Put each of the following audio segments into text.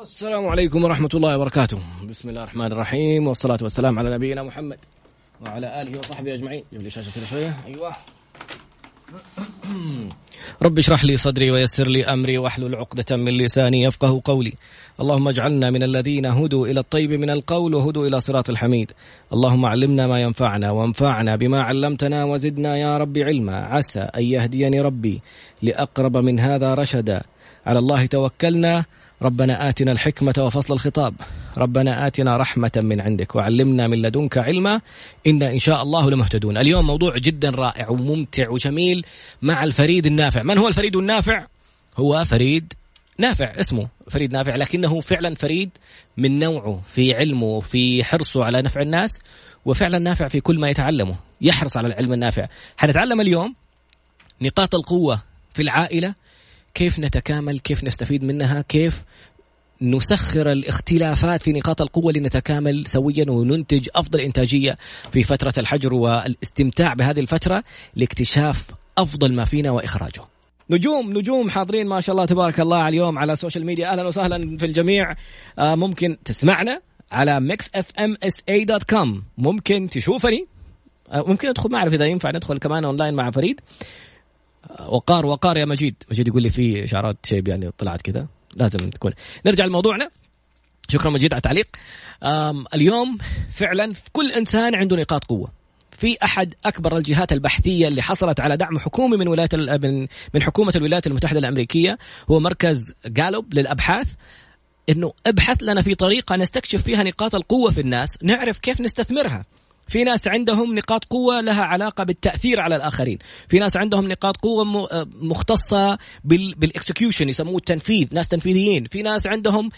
السلام عليكم ورحمة الله وبركاته. بسم الله الرحمن الرحيم والصلاة والسلام على نبينا محمد وعلى آله وصحبه أجمعين. جيب لي شاشة شوية. أيوة. رب اشرح لي صدري ويسر لي أمري واحلل عقدة من لساني يفقه قولي. اللهم اجعلنا من الذين هدوا إلى الطيب من القول وهدوا إلى صراط الحميد. اللهم علمنا ما ينفعنا وانفعنا بما علمتنا وزدنا يا رب علما. عسى أن يهديني ربي لأقرب من هذا رشدا. على الله توكلنا ربنا آتنا الحكمة وفصل الخطاب. ربنا آتنا رحمة من عندك وعلمنا من لدنك علما. إنا إن شاء الله لمهتدون. اليوم موضوع جدا رائع وممتع وجميل مع الفريد النافع. من هو الفريد النافع؟ هو فريد نافع. اسمه فريد نافع لكنه فعلا فريد من نوعه في علمه في حرصه على نفع الناس وفعلا نافع في كل ما يتعلمه. يحرص على العلم النافع. حنتعلم اليوم نقاط القوة في العائلة كيف نتكامل كيف نستفيد منها كيف نسخر الاختلافات في نقاط القوة لنتكامل سويا وننتج أفضل إنتاجية في فترة الحجر والاستمتاع بهذه الفترة لاكتشاف أفضل ما فينا وإخراجه. نجوم نجوم حاضرين ما شاء الله تبارك الله اليوم على ال social media أهلا وسهلا في الجميع. آه ممكن تسمعنا على Mix FM SA dot com ممكن تشوفني. آه ممكن ادخل ما اعرف إذا ينفع ندخل كمان اونلاين مع فريد. وقار وقار يا مجيد. مجيد يقول لي في اشعارات شيب يعني طلعت كذا لازم تكون. نرجع لموضوعنا. شكرا مجيد على التعليق. اليوم فعلا كل إنسان عنده نقاط قوة. في أحد أكبر الجهات البحثية اللي حصلت على دعم حكومي من ولاية من حكومة الولايات المتحدة الأمريكية هو مركز جالوب للأبحاث إنه ابحث لنا في طريقة نستكشف فيها نقاط القوة في الناس نعرف كيف نستثمرها. في ناس عندهم نقاط قوة لها علاقة بالتأثير على الآخرين. في ناس عندهم نقاط قوة مختصة بالإكسكيوشن يسموه التنفيذ ناس تنفيذيين. في ناس عندهم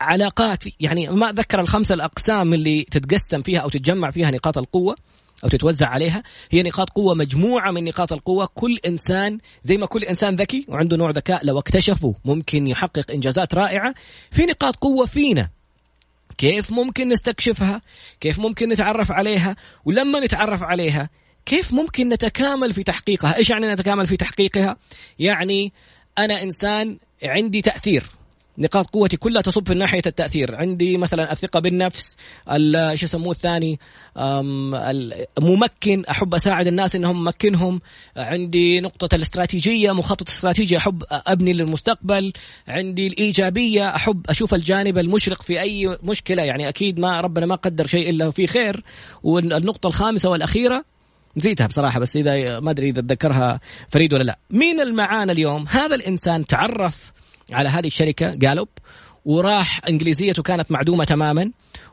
علاقات يعني ما أتذكر الخمسة الأقسام اللي تتقسم فيها أو تتجمع فيها نقاط القوة أو تتوزع عليها. هي نقاط قوة مجموعة من نقاط القوة. كل إنسان زي ما كل إنسان ذكي وعنده نوع ذكاء لو اكتشفه ممكن يحقق إنجازات رائعة. في نقاط قوة فينا. كيف ممكن نستكشفها؟ كيف ممكن نتعرف عليها؟ ولما نتعرف عليها كيف ممكن نتكامل في تحقيقها؟ إيش يعني نتكامل في تحقيقها؟ يعني أنا إنسان عندي تأثير. نقاط قوتي كلها تصب في ناحية التأثير. عندي مثلا الثقة بالنفس إيش يسموه الثاني؟ ممكن أحب أساعد الناس إنهم ممكنهم. عندي نقطة الاستراتيجية مخطط استراتيجي أحب أبني للمستقبل. عندي الإيجابية أحب أشوف الجانب المشرق في أي مشكلة. يعني أكيد ما ربنا ما قدر شيء إلا في خير. والنقطة الخامسة والأخيرة نسيتها بصراحة بس إذا ما أدري إذا اتذكرها فريد ولا لا. مين المعانا اليوم هذا الإنسان تعرف على هذه الشركة جالوب وراح إنجليزيته كانت معدومة تماما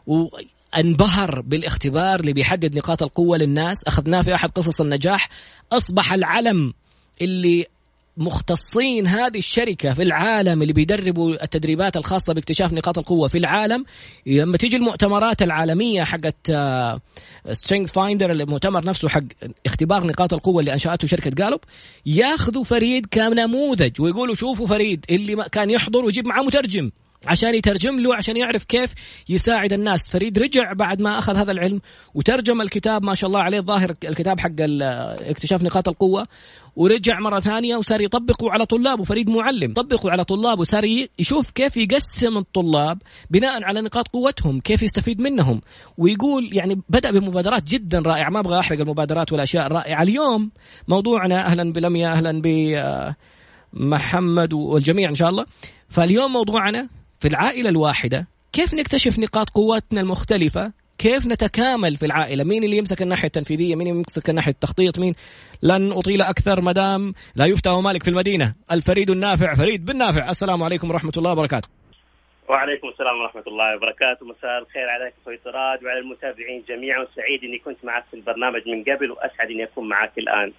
وانبهر بالاختبار اللي بيحدد نقاط القوة للناس. أخذناه في أحد قصص النجاح. أصبح العلم اللي مختصين هذه الشركة في العالم اللي بيدربوا التدريبات الخاصة باكتشاف نقاط القوة في العالم. لما تيجي المؤتمرات العالمية حقت Strength Finder المؤتمر نفسه حق اختبار نقاط القوة اللي أنشأته شركة Gallup ياخذوا فريد كنموذج ويقولوا شوفوا فريد اللي كان يحضر ويجيب معاه مترجم. عشان يترجم له عشان يعرف كيف يساعد الناس. فريد رجع بعد ما أخذ هذا العلم وترجم الكتاب ما شاء الله عليه ظاهر الكتاب حق اكتشاف نقاط القوة. ورجع مرة ثانية وصار يطبقه على طلابه فريد معلم. طبقه على طلابه صار يشوف كيف يقسم الطلاب بناء على نقاط قوتهم كيف يستفيد منهم. ويقول يعني بدأ بمبادرات جدا رائعة. ما أبغى أحرق المبادرات والأشياء الرائعة. اليوم موضوعنا أهلا بلميا أهلا بمحمد والجميع إن شاء الله. فاليوم موضوعنا في العائلة الواحدة كيف نكتشف نقاط قوتنا المختلفة؟ كيف نتكامل في العائلة؟ مين اللي يمسك الناحية التنفيذية؟ مين يمسك الناحية التخطيط؟ مين؟ لن أطيل أكثر مدام. لا يفتى مالك في المدينة. الفريد النافع فريد بن نافع. السلام عليكم ورحمة الله وبركاته. وعليكم السلام ورحمة الله وبركاته. مساء الخير عليك أخوي سراد وعلى المتابعين جميعا وسعيد أني كنت معك في البرنامج من قبل وأسعد أني أكون معك الآن.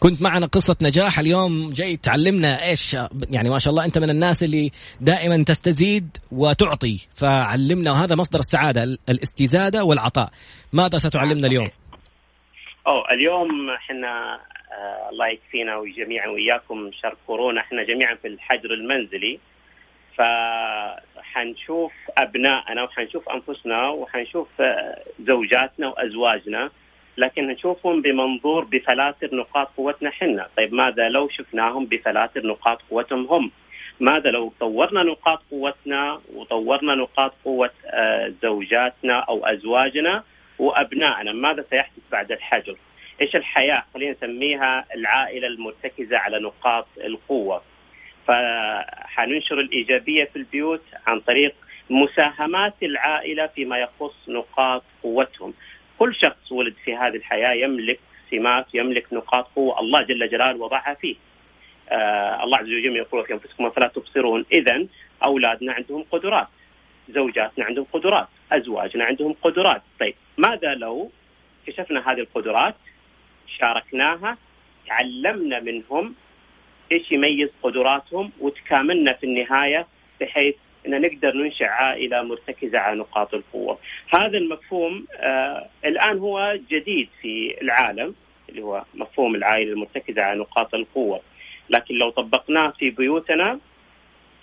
كنت معنا قصة نجاح. اليوم جاي تعلمنا إيش يعني ما شاء الله أنت من الناس اللي دائما تستزيد وتعطي. فعلمنا وهذا مصدر السعادة الاستزادة والعطاء. ماذا ستعلمنا اليوم؟ أوه اليوم إحنا آه الله يكفينا وجميعا وإياكم شر كورونا. إحنا جميعا في الحجر المنزلي. فحنشوف أبنائنا وحنشوف أنفسنا وحنشوف آه زوجاتنا وأزواجنا. لكن نشوفهم بمنظور بفلاتر نقاط قوتنا حنا. طيب ماذا لو شفناهم بفلاتر نقاط قوتهم هم؟ ماذا لو طورنا نقاط قوتنا وطورنا نقاط قوة آه، زوجاتنا أو أزواجنا وأبنائنا؟ ماذا سيحدث بعد الحجر؟ إيش الحياة؟ خلينا نسميها العائلة المرتكزة على نقاط القوة. فحننشر الإيجابية في البيوت عن طريق مساهمات العائلة فيما يخص نقاط قوتهم. كل شخص ولد في هذه الحياة يملك سمات يملك نقاط قوة. الله جل جلاله وضعها فيه. آه الله عز وجل يقول في أنفسكم فلا تبصرون. اذا أولادنا عندهم قدرات زوجاتنا عندهم قدرات أزواجنا عندهم قدرات. طيب ماذا لو كشفنا هذه القدرات شاركناها علمنا منهم إيش يميز قدراتهم وتكاملنا في النهاية بحيث إن نقدر ننشئ عائلة مرتكزة على نقاط القوة. هذا المفهوم آه الآن هو جديد في العالم اللي هو مفهوم العائلة المرتكزة على نقاط القوة. لكن لو طبقناه في بيوتنا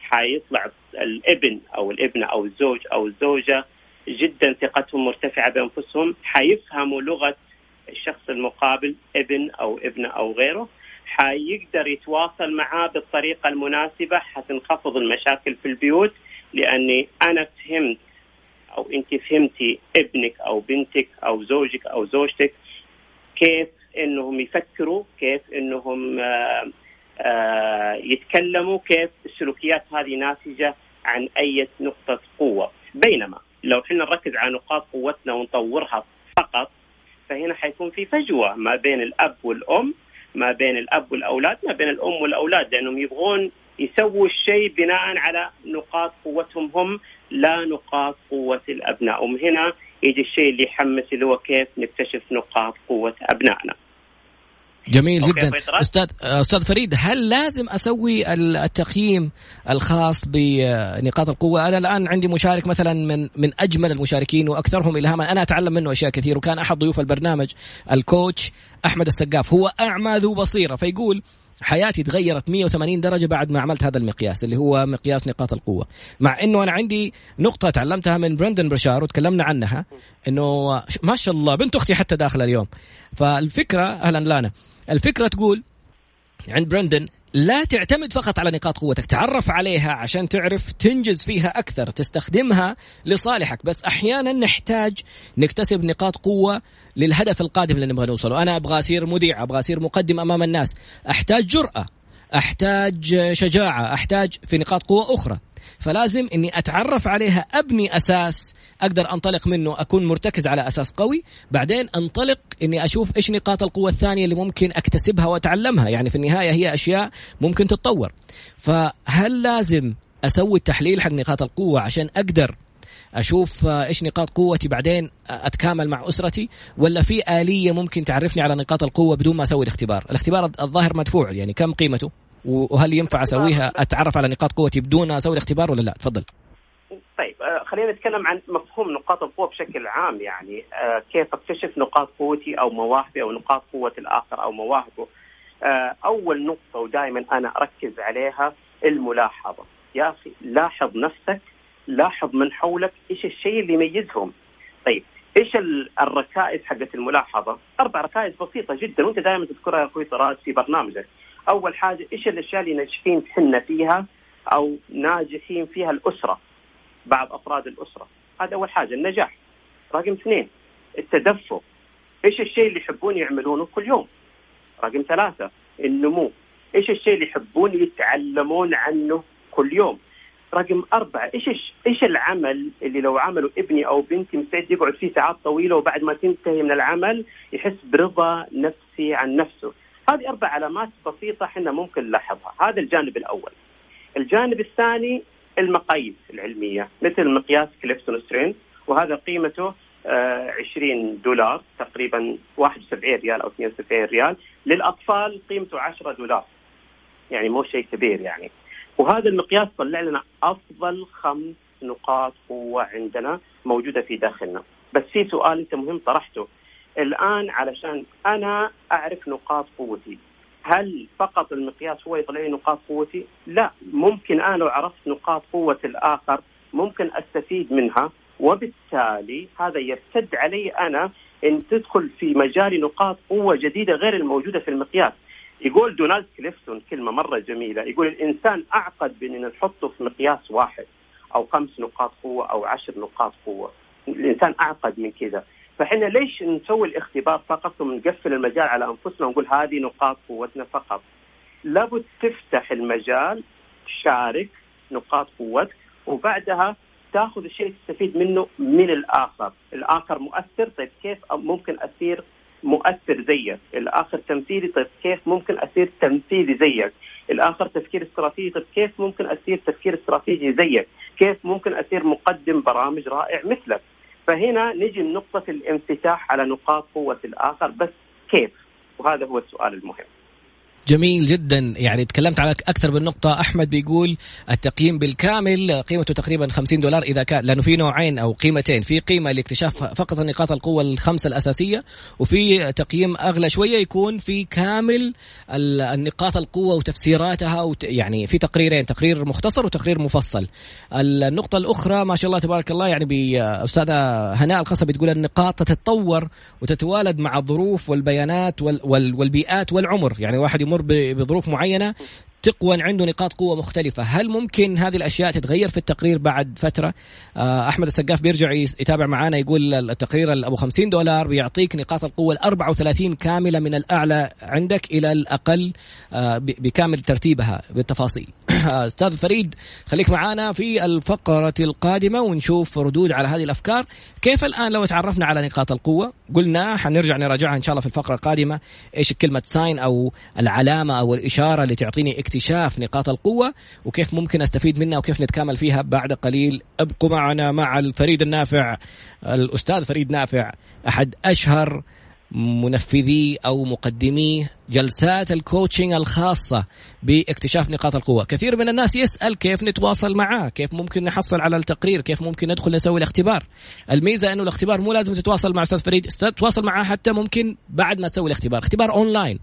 حيطلع الابن أو الابنة أو الزوج أو الزوجة جدا ثقتهم مرتفعة بأنفسهم حيفهموا لغة الشخص المقابل ابن أو ابنة أو غيره حيقدر يتواصل معاه بالطريقة المناسبة حتنخفض المشاكل في البيوت لأني أنا فهمت أو أنت فهمتي ابنك أو بنتك أو زوجك أو زوجتك كيف إنهم يفكروا كيف إنهم آه آه يتكلموا كيف السلوكيات هذه ناتجة عن أي نقطة قوة. بينما لو إحنا نركز على نقاط قوتنا ونطورها فقط فهنا حيكون في فجوة ما بين الأب والأم ما بين الأب والأولاد ما بين الأم والأولاد لأنهم يبغون يسووا الشيء بناء على نقاط قوتهم هم لا نقاط قوة الأبناء. ومن هنا يجي الشيء اللي يحمس اللي هو كيف نكتشف نقاط قوة أبنائنا. جميل جدا. أستاذ أستاذ فريد هل لازم أسوي التقييم الخاص بنقاط القوة؟ أنا الآن عندي مشارك مثلا من من أجمل المشاركين وأكثرهم الهاما. أنا أتعلم منه أشياء كثير وكان أحد ضيوف البرنامج الكوتش أحمد السقاف. هو أعمى ذو بصيرة فيقول حياتي تغيرت 180 درجة بعد ما عملت هذا المقياس اللي هو مقياس نقاط القوة. مع إنه أنا عندي نقطة تعلمتها من برندن برشار وتكلمنا عنها إنه ما شاء الله بنت أختي حتى داخلة اليوم. فالفكرة أهلا لانا الفكرة تقول عند برندن لا تعتمد فقط على نقاط قوتك تعرف عليها عشان تعرف تنجز فيها أكثر تستخدمها لصالحك. بس أحيانا نحتاج نكتسب نقاط قوة للهدف القادم اللي نبغى نوصله. أنا أبغى أصير مذيع أبغى أصير مقدم أمام الناس. أحتاج جرأة أحتاج شجاعة أحتاج في نقاط قوة أخرى. فلازم إني أتعرف عليها أبني أساس. أقدر أنطلق منه أكون مرتكز على أساس قوي. بعدين أنطلق إني أشوف إيش نقاط القوة الثانية اللي ممكن أكتسبها وأتعلمها. يعني في النهاية هي أشياء ممكن تتطور. فهل لازم أسوي التحليل حق نقاط القوة عشان أقدر أشوف إيش نقاط قوتي بعدين أتكامل مع أسرتي؟ ولا في آلية ممكن تعرفني على نقاط القوة بدون ما أسوي الاختبار؟ الاختبار الظاهر مدفوع يعني كم قيمته؟ وهل ينفع أسويها أتعرف على نقاط قوتي بدون أسوي الاختبار ولا لا؟ تفضل. طيب آه، خلينا نتكلم عن مفهوم نقاط القوة بشكل عام يعني آه، كيف اكتشف نقاط قوتي أو مواهبي أو نقاط قوة الآخر أو مواهبه؟ آه، أول نقطة ودائما أنا أركز عليها الملاحظة. يا أخي لاحظ نفسك لاحظ من حولك إيش الشيء اللي يميزهم. طيب إيش الركائز حقت الملاحظة؟ أربع ركائز بسيطة جدا وأنت دائما تذكرها يا أخوي طراز في برنامجك. أول حاجة إيش الأشياء اللي ناجحين إحنا فيها أو ناجحين فيها الأسرة بعض أفراد الأسرة؟ هذا أول حاجة النجاح. رقم اثنين التدفق. إيش الشيء اللي يحبون يعملونه كل يوم؟ رقم ثلاثة النمو. إيش الشيء اللي يحبون يتعلمون عنه كل يوم؟ رقم أربعة إيش إيش العمل اللي لو عمله ابني أو بنتي مستعد يقعد فيه ساعات طويلة وبعد ما تنتهي من العمل يحس برضا نفسي عن نفسه؟ هذه أربع علامات بسيطة إحنا ممكن نلاحظها. هذا الجانب الأول. الجانب الثاني المقاييس العلمية مثل مقياس Clifton Strengths وهذا قيمته آه 20 دولار تقريبا 71 ريال أو 72 ريال. للأطفال قيمته 10 دولار. يعني مو شيء كبير يعني. وهذا المقياس طلع لنا أفضل خمس نقاط قوة عندنا موجودة في داخلنا. بس في سؤال أنت مهم طرحته. الآن علشان أنا أعرف نقاط قوتي هل فقط المقياس هو يطلع لي نقاط قوتي؟ لا ممكن أنا لو عرفت نقاط قوة الآخر ممكن أستفيد منها وبالتالي هذا يرتد علي أنا إن تدخل في مجالي نقاط قوة جديدة غير الموجودة في المقياس. يقول دونالد كليفتون كلمة مرة جميلة يقول الإنسان أعقد بإن نحطه في مقياس واحد أو خمس نقاط قوة أو عشر نقاط قوة الإنسان أعقد من كذا فاحنا ليش نسوي الاختبار فقط ونقفل المجال على أنفسنا ونقول هذه نقاط قوتنا فقط؟ لابد تفتح المجال شارك نقاط قوتك وبعدها تاخذ الشيء تستفيد منه من الآخر، الآخر مؤثر طيب كيف ممكن اصير مؤثر زيك، الآخر تمثيلي طيب كيف ممكن اصير تمثيلي زيك، الآخر تفكير استراتيجي طيب كيف ممكن اصير تفكير استراتيجي زيك، كيف ممكن اصير مقدم برامج رائع مثلك. فهنا نجي لنقطة الانفتاح على نقاط قوة الآخر بس كيف؟ وهذا هو السؤال المهم. جميل جدا. يعني تكلمت على أكثر من نقطة. أحمد بيقول التقييم بالكامل قيمته تقريبا 50 دولار إذا كان لأنه في نوعين أو قيمتين. في قيمة لاكتشاف فقط نقاط القوة الخمسة الأساسية وفي تقييم أغلى شوية يكون في كامل النقاط القوة وتفسيراتها يعني في تقريرين تقرير مختصر وتقرير مفصل. النقطة الأخرى ما شاء الله تبارك الله يعني باستاذه هناء الخصبي تقول النقاط تتطور وتتوالد مع الظروف والبيانات والبيئات والعمر. يعني واحد يمر بظروف معينة تقوى عنده نقاط قوة مختلفة. هل ممكن هذه الأشياء تتغير في التقرير بعد فترة؟ آه، أحمد السقاف بيرجع يتابع معنا يقول التقرير أبو 50 دولار بيعطيك نقاط القوة ال 34 كاملة من الأعلى عندك إلى الأقل آه، بكامل ترتيبها بالتفاصيل. أستاذ فريد خليك معنا في الفقرة القادمة ونشوف ردود على هذه الأفكار. كيف الآن لو تعرفنا على نقاط القوة؟ قلنا حنرجع نراجعها إن شاء الله في الفقرة القادمة إيش كلمة ساين أو العلامة أو الإشارة اللي تعطيني اكتشاف نقاط القوة وكيف ممكن أستفيد منها وكيف نتكامل فيها بعد قليل. ابقوا معنا مع الفريد النافع الأستاذ فريد نافع أحد أشهر منفذي أو مقدمي جلسات ال coaching الخاصة باكتشاف نقاط القوة، كثير من الناس يسأل كيف نتواصل معاه، كيف ممكن نحصل على التقرير، كيف ممكن ندخل نسوي الاختبار. الميزة أنه الاختبار مو لازم تتواصل مع أستاذ فريد، تتواصل معاه حتى ممكن بعد ما تسوي الاختبار، اختبار أونلاين.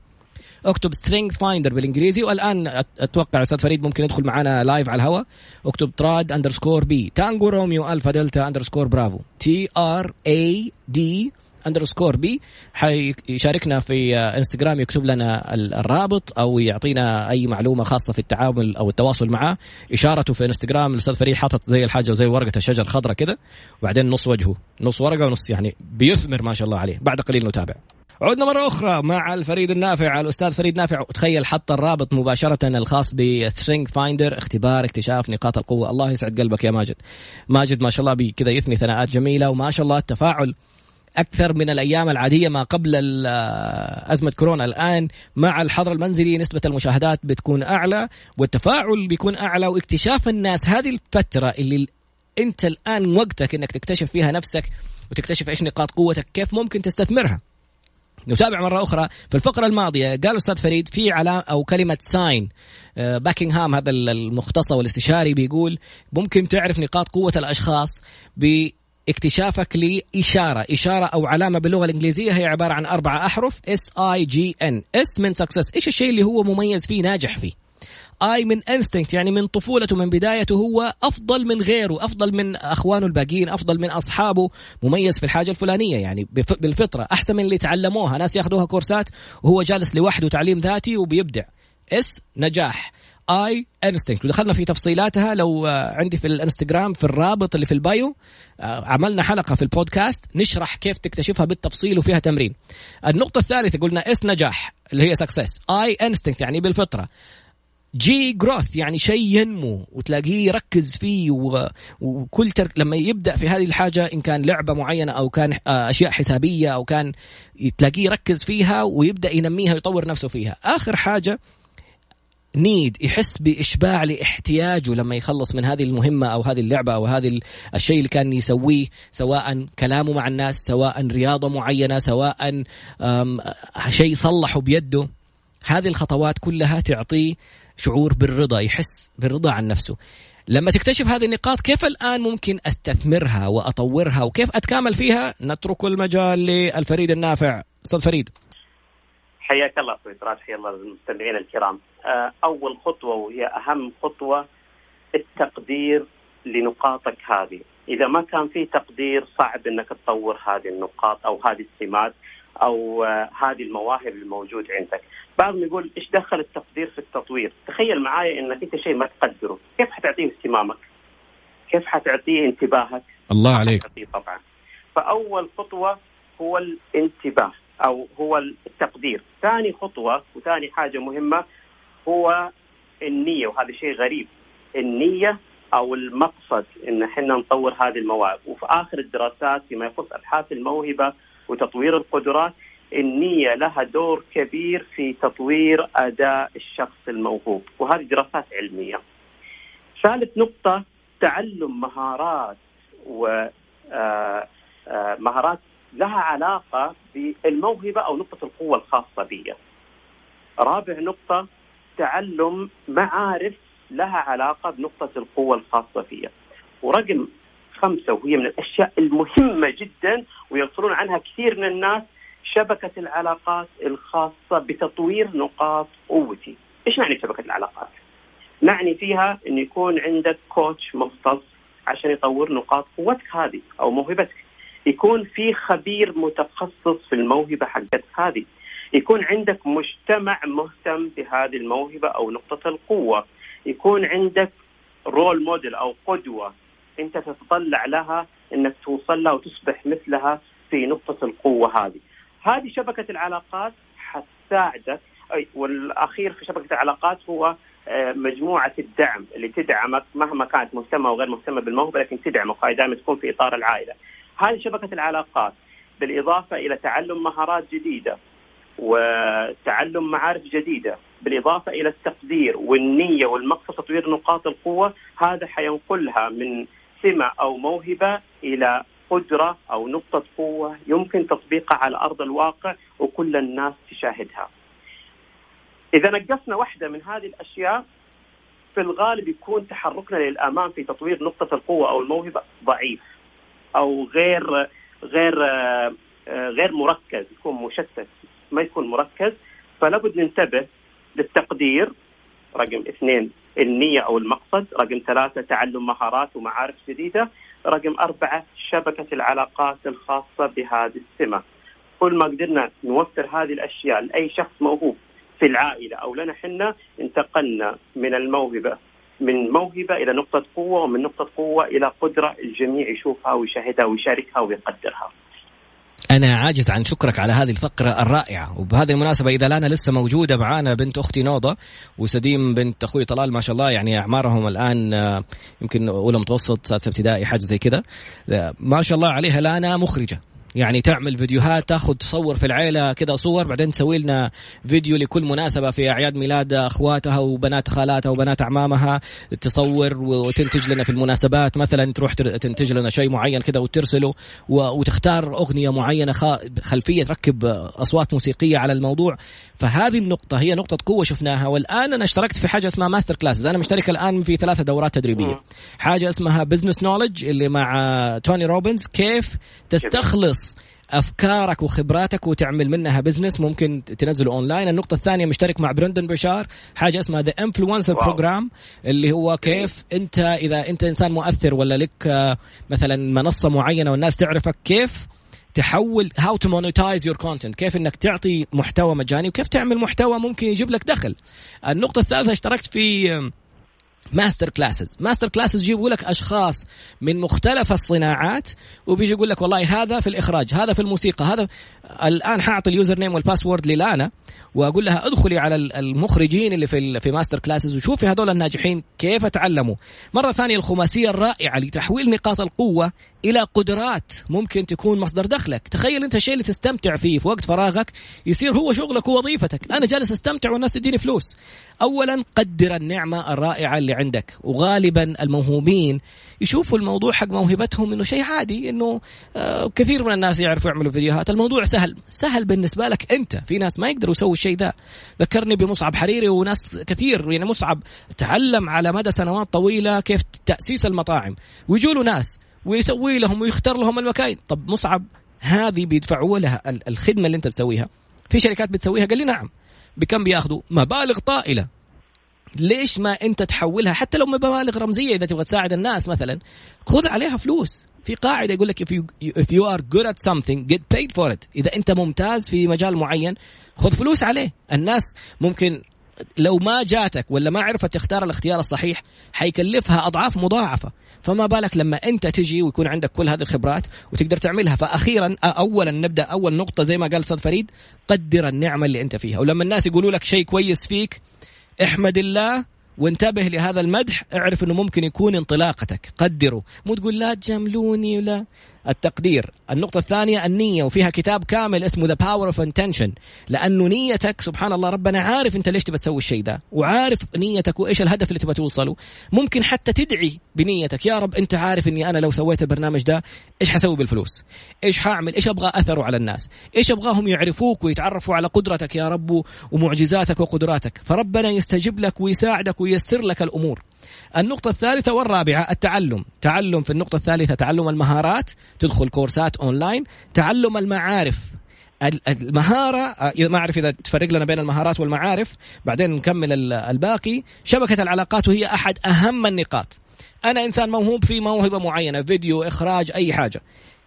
اكتب Strength Finder بالإنجليزي والآن أتوقع أستاذ فريد ممكن يدخل معنا live على الهواء. اكتب Trad underscore B Tango Romeo Alpha Delta underscore Bravo T R A D underscore B حيشاركنا في انستغرام يكتب لنا الرابط أو يعطينا أي معلومة خاصة في التعامل أو التواصل معه. اشارته في انستغرام الاستاذ فريد حاطط زي الحاجة زي ورقة الشجر خضراء كده. وبعدين نص وجهه. نص ورقة ونص يعني بيثمر ما شاء الله عليه. بعد قليل نتابع. عدنا مرة أخرى مع الفريد النافع الأستاذ فريد نافع. تخيل حط الرابط مباشرة الخاص ب Strength Finder اختبار اكتشاف نقاط القوة. الله يسعد قلبك يا ماجد. ماجد ما شاء الله كذا يثني ثناءات جميلة. وما شاء الله التفاعل أكثر من الأيام العادية ما قبل أزمة كورونا. الآن مع الحظر المنزلي نسبة المشاهدات بتكون أعلى والتفاعل بيكون أعلى واكتشاف الناس. هذه الفترة اللي أنت الآن وقتك إنك تكتشف فيها نفسك وتكتشف إيش نقاط قوتك كيف ممكن تستثمرها. نتابع مرة أخرى في الفقرة الماضية قال أستاذ فريد في علامة أو كلمة ساين باكنغهام هذا المختص والاستشاري بيقول ممكن تعرف نقاط قوة الأشخاص باكتشافك لإشارة. إشارة أو علامة باللغة الإنجليزية هي عبارة عن أربعة أحرف. S I G N S من success إيش الشيء اللي هو مميز فيه ناجح فيه؟ I من instinct يعني من طفولته من بدايته هو أفضل من غيره أفضل من أخوانه الباقيين أفضل من أصحابه. مميز في الحاجة الفلانية يعني بالفطرة أحسن من اللي تعلموها. ناس ياخذوها كورسات وهو جالس لوحده تعليم ذاتي وبيبدع. S نجاح. I instinct ودخلنا في تفصيلاتها. لو عندي في الإنستغرام في الرابط اللي في ال bio عملنا حلقة في البودكاست نشرح كيف تكتشفها بالتفصيل وفيها تمرين. النقطة الثالثة قلنا S نجاح اللي هي success I instinct يعني بالفطرة. G growth يعني شيء ينمو وتلاقيه يركز فيه وكل ترك لما يبدأ في هذه الحاجة إن كان لعبة معينة أو كان آه، أشياء حسابية أو كان تلاقيه يركز فيها ويبدأ ينميها ويطور نفسه فيها. آخر حاجة نيد يحس بإشباع لاحتياجه لما يخلص من هذه المهمة أو هذه اللعبة أو هذه الشيء اللي كان يسويه سواء كلامه مع الناس سواء رياضة معينة سواء شيء صلحه بيده. هذه الخطوات كلها تعطيه شعور بالرضا يحس بالرضا عن نفسه. لما تكتشف هذه النقاط كيف الآن ممكن أستثمرها وأطورها؟ وكيف أتكامل فيها؟ نترك المجال للفريد النافع. أستاذ فريد. حياك الله أخوي راج حيا الله المستمعين الكرام. آه، أول خطوة وهي أهم خطوة التقدير لنقاطك هذه. إذا ما كان في تقدير صعب إنك تطور هذه النقاط أو هذه السمات أو آه، هذه المواهب الموجود عندك. بعضهم يقول إيش دخل التقدير في التطوير؟ تخيل معايا إنك أنت شيء ما تقدره. كيف حتعطيه اهتمامك؟ كيف حتعطيه انتباهك؟ الله عليك. طبعا. فأول خطوة هو الانتباه. أو هو التقدير. ثاني خطوة وثاني حاجة مهمة هو النية وهذا شيء غريب. النية أو المقصد إن إحنا نطور هذه المواهب وفي آخر الدراسات فيما يخص أبحاث الموهبة وتطوير القدرات النية لها دور كبير في تطوير أداء الشخص الموهوب. وهذه دراسات علمية. ثالث نقطة تعلم مهارات و آه، آه، مهارات لها علاقة بالموهبة أو نقطة القوة الخاصة بي. رابع نقطة تعلم معارف لها علاقة بنقطة القوة الخاصة فيها. ورقم خمسة وهي من الأشياء المهمة جدا ويغفلون عنها كثير من الناس شبكة العلاقات الخاصة بتطوير نقاط قوتي. إيش معنى شبكة العلاقات؟ نعني فيها أن يكون عندك كوتش مختص عشان يطور نقاط قوتك هذه أو موهبتك يكون في خبير متخصص في الموهبة حقتك هذه. يكون عندك مجتمع مهتم بهذه الموهبة أو نقطة القوة. يكون عندك رول موديل أو قدوة أنت تتطلع لها أنك توصل لها وتصبح مثلها في نقطة القوة هذه. هذه شبكة العلاقات حتساعدك. والأخير في شبكة العلاقات هو آه، مجموعة الدعم اللي تدعمك مهما كانت مهتمة أو غير مهتمة بالموهبة لكن تدعمك وهي دائما تكون في إطار العائلة. هذه شبكة العلاقات بالإضافة إلى تعلم مهارات جديدة وتعلم معارف جديدة بالإضافة إلى التقدير والنية والمقصد تطوير نقاط القوة هذا حينقلها من سمة أو موهبة إلى قدرة أو نقطة قوة يمكن تطبيقها على أرض الواقع وكل الناس تشاهدها. إذا نقصنا واحدة من هذه الأشياء في الغالب يكون تحركنا للامام في تطوير نقطة القوة أو الموهبة ضعيف أو غير غير غير مركز يكون مشتت ما يكون مركز. فلابد ننتبه للتقدير رقم اثنين النية أو المقصد رقم ثلاثة تعلم مهارات ومعارف جديدة رقم أربعة شبكة العلاقات الخاصة بهذه السمة. كل ما قدرنا نوفر هذه الأشياء لأي شخص موهوب في العائلة أو لنا حنا انتقلنا من الموهبة من موهبة إلى نقطة قوة ومن نقطة قوة إلى قدرة الجميع يشوفها ويشاهدها ويشاركها ويقدرها. أنا عاجز عن شكرك على هذه الفقرة الرائعة. وبهذه المناسبة إذا لانا لسه موجودة معانا بنت أختي نوضة وسديم بنت أخوي طلال ما شاء الله يعني أعمارهم الآن آه، يمكن أولى متوسط سادسة ابتدائي حاجة زي كذا آه، ما شاء الله عليها لانا مخرجة. يعني تعمل فيديوهات تاخذ تصور في العيلة كذا صور بعدين تسوي لنا فيديو لكل مناسبة في أعياد ميلاد أخواتها وبنات خالاتها وبنات اعمامها تصور وتنتج لنا في المناسبات. مثلا تروح تنتج لنا شيء معين كذا وترسله وتختار أغنية معينة خلفية تركب أصوات موسيقية على الموضوع. فهذه النقطة هي نقطة قوة شفناها. والآن أنا اشتركت في حاجة اسمها Master Classes أنا مشترك الآن في ثلاثة دورات تدريبية. حاجة اسمها business knowledge اللي مع توني روبنز كيف تستخلص تخلص أفكارك وخبراتك وتعمل منها business ممكن تنزله أونلاين. النقطة الثانية مشترك مع برندن بشار. حاجة اسمها the influencer program اللي هو كيف أنت إذا أنت إنسان مؤثر ولا لك آه، مثلا منصة معينة والناس تعرفك كيف تحول how to monetize your content كيف إنك تعطي محتوى مجاني؟ وكيف تعمل محتوى ممكن يجيب لك دخل؟ النقطة الثالثة اشتركت في Master Classes Master Classes يجيبوا لك أشخاص من مختلف الصناعات وبيجي يقول لك والله هذا في الإخراج هذا في الموسيقى هذا الآن حاعطي ال username وال password للانا وأقول لها ادخلي على المخرجين اللي في في Master Classes وشوفي هذول الناجحين كيف تعلموا. مرة ثانية الخماسية الرائعة لتحويل نقاط القوة إلى قدرات ممكن تكون مصدر دخلك. تخيل أنت الشيء اللي تستمتع فيه في وقت فراغك يصير هو شغلك ووظيفتك. أنا جالس أستمتع والناس تديني فلوس. اولا قدر النعمة الرائعة اللي عندك وغالبا الموهوبين يشوفوا الموضوع حق موهبتهم إنه شيء عادي إنه آه كثير من الناس يعرفوا يعملوا فيديوهات. الموضوع سهل سهل بالنسبة لك أنت. في ناس ما يقدروا يسووا الشيء ذا. ذكرني بمصعب حريري وناس كثير يعني مصعب تعلم على مدى سنوات طويلة كيف تأسيس المطاعم. ويجوا له ناس ويسوي لهم ويختار لهم المكاين. طب مصعب هذه بيدفعوا لها الخدمة اللي انت تسويها. في شركات بتسويها؟ قال لي نعم. بكم بياخذوا؟ مبالغ طائلة. ليش ما انت تحولها؟ حتى لو مبالغ رمزية إذا تبغى تساعد الناس مثلا خذ عليها فلوس. في قاعدة يقول لك if you if you are good at something get paid for it. إذا أنت ممتاز في مجال معين خذ فلوس عليه. الناس ممكن لو ما جاتك ولا ما عرفت تختار الاختيار الصحيح حيكلفها أضعاف مضاعفة. فما بالك لما انت تجي ويكون عندك كل هذه الخبرات وتقدر تعملها. فاخيرا اولا نبدأ أول نقطة زي ما قال أستاذ فريد قدر النعمة اللي أنت فيها. ولما الناس يقولوا لك شيء كويس فيك احمد الله وانتبه لهذا المدح اعرف إنه ممكن يكون انطلاقتك. قدره مو تقول لا تجاملوني ولا التقدير. النقطة الثانية النية وفيها كتاب كامل اسمه The Power of Intention. لأنه نيتك سبحان الله ربنا عارف أنت ليش تبى تسوي الشيء ده وعارف نيتك وإيش الهدف اللي تبى توصله. ممكن حتى تدعي بنيتك يا رب أنت عارف أني أنا لو سويت البرنامج ده إيش حسوي بالفلوس؟ إيش حاعمل إيش أبغى أثره على الناس؟ إيش أبغاهم يعرفوك ويتعرفوا على قدرتك يا رب ومعجزاتك وقدراتك؟ فربنا يستجيب لك ويساعدك وييسر لك الأمور. النقطة الثالثة والرابعة التعلم. تعلم في النقطة الثالثة تعلم المهارات. تدخل كورسات أونلاين. تعلم المعارف. المهارة ما أعرف إذا تفرق لنا بين المهارات والمعارف. بعدين نكمل الباقي. شبكة العلاقات وهي أحد أهم النقاط. أنا إنسان موهوب في موهبة معينة فيديو إخراج أي حاجة.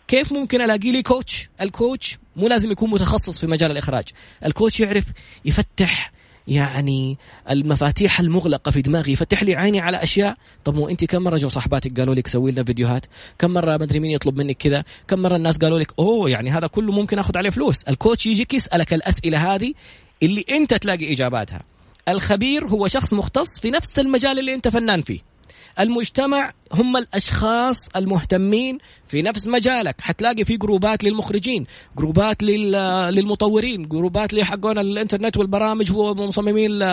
كيف ممكن ألاقي لي coach؟ ال coach مو لازم يكون متخصص في مجال الإخراج، ال coach يعرف يفتح يعني المفاتيح المغلقة في دماغي. يفتح لي عيني على أشياء. طب مو انت كم مرة جو صاحباتك قالوا لك سوي لنا فيديوهات؟ كم مرة ما أدري مين يطلب منك كذا؟ كم مرة الناس قالوا لك أوه يعني هذا كله ممكن أخذ عليه فلوس. ال coach يجيك يسألك الأسئلة هذه اللي أنت تلاقي إجاباتها. الخبير هو شخص مختص في نفس المجال اللي أنت فنان فيه. المجتمع هم الأشخاص المهتمين في نفس مجالك. حتلاقي في جروبات للمخرجين جروبات للمطورين جروبات لحقون الإنترنت والبرامج ومصممين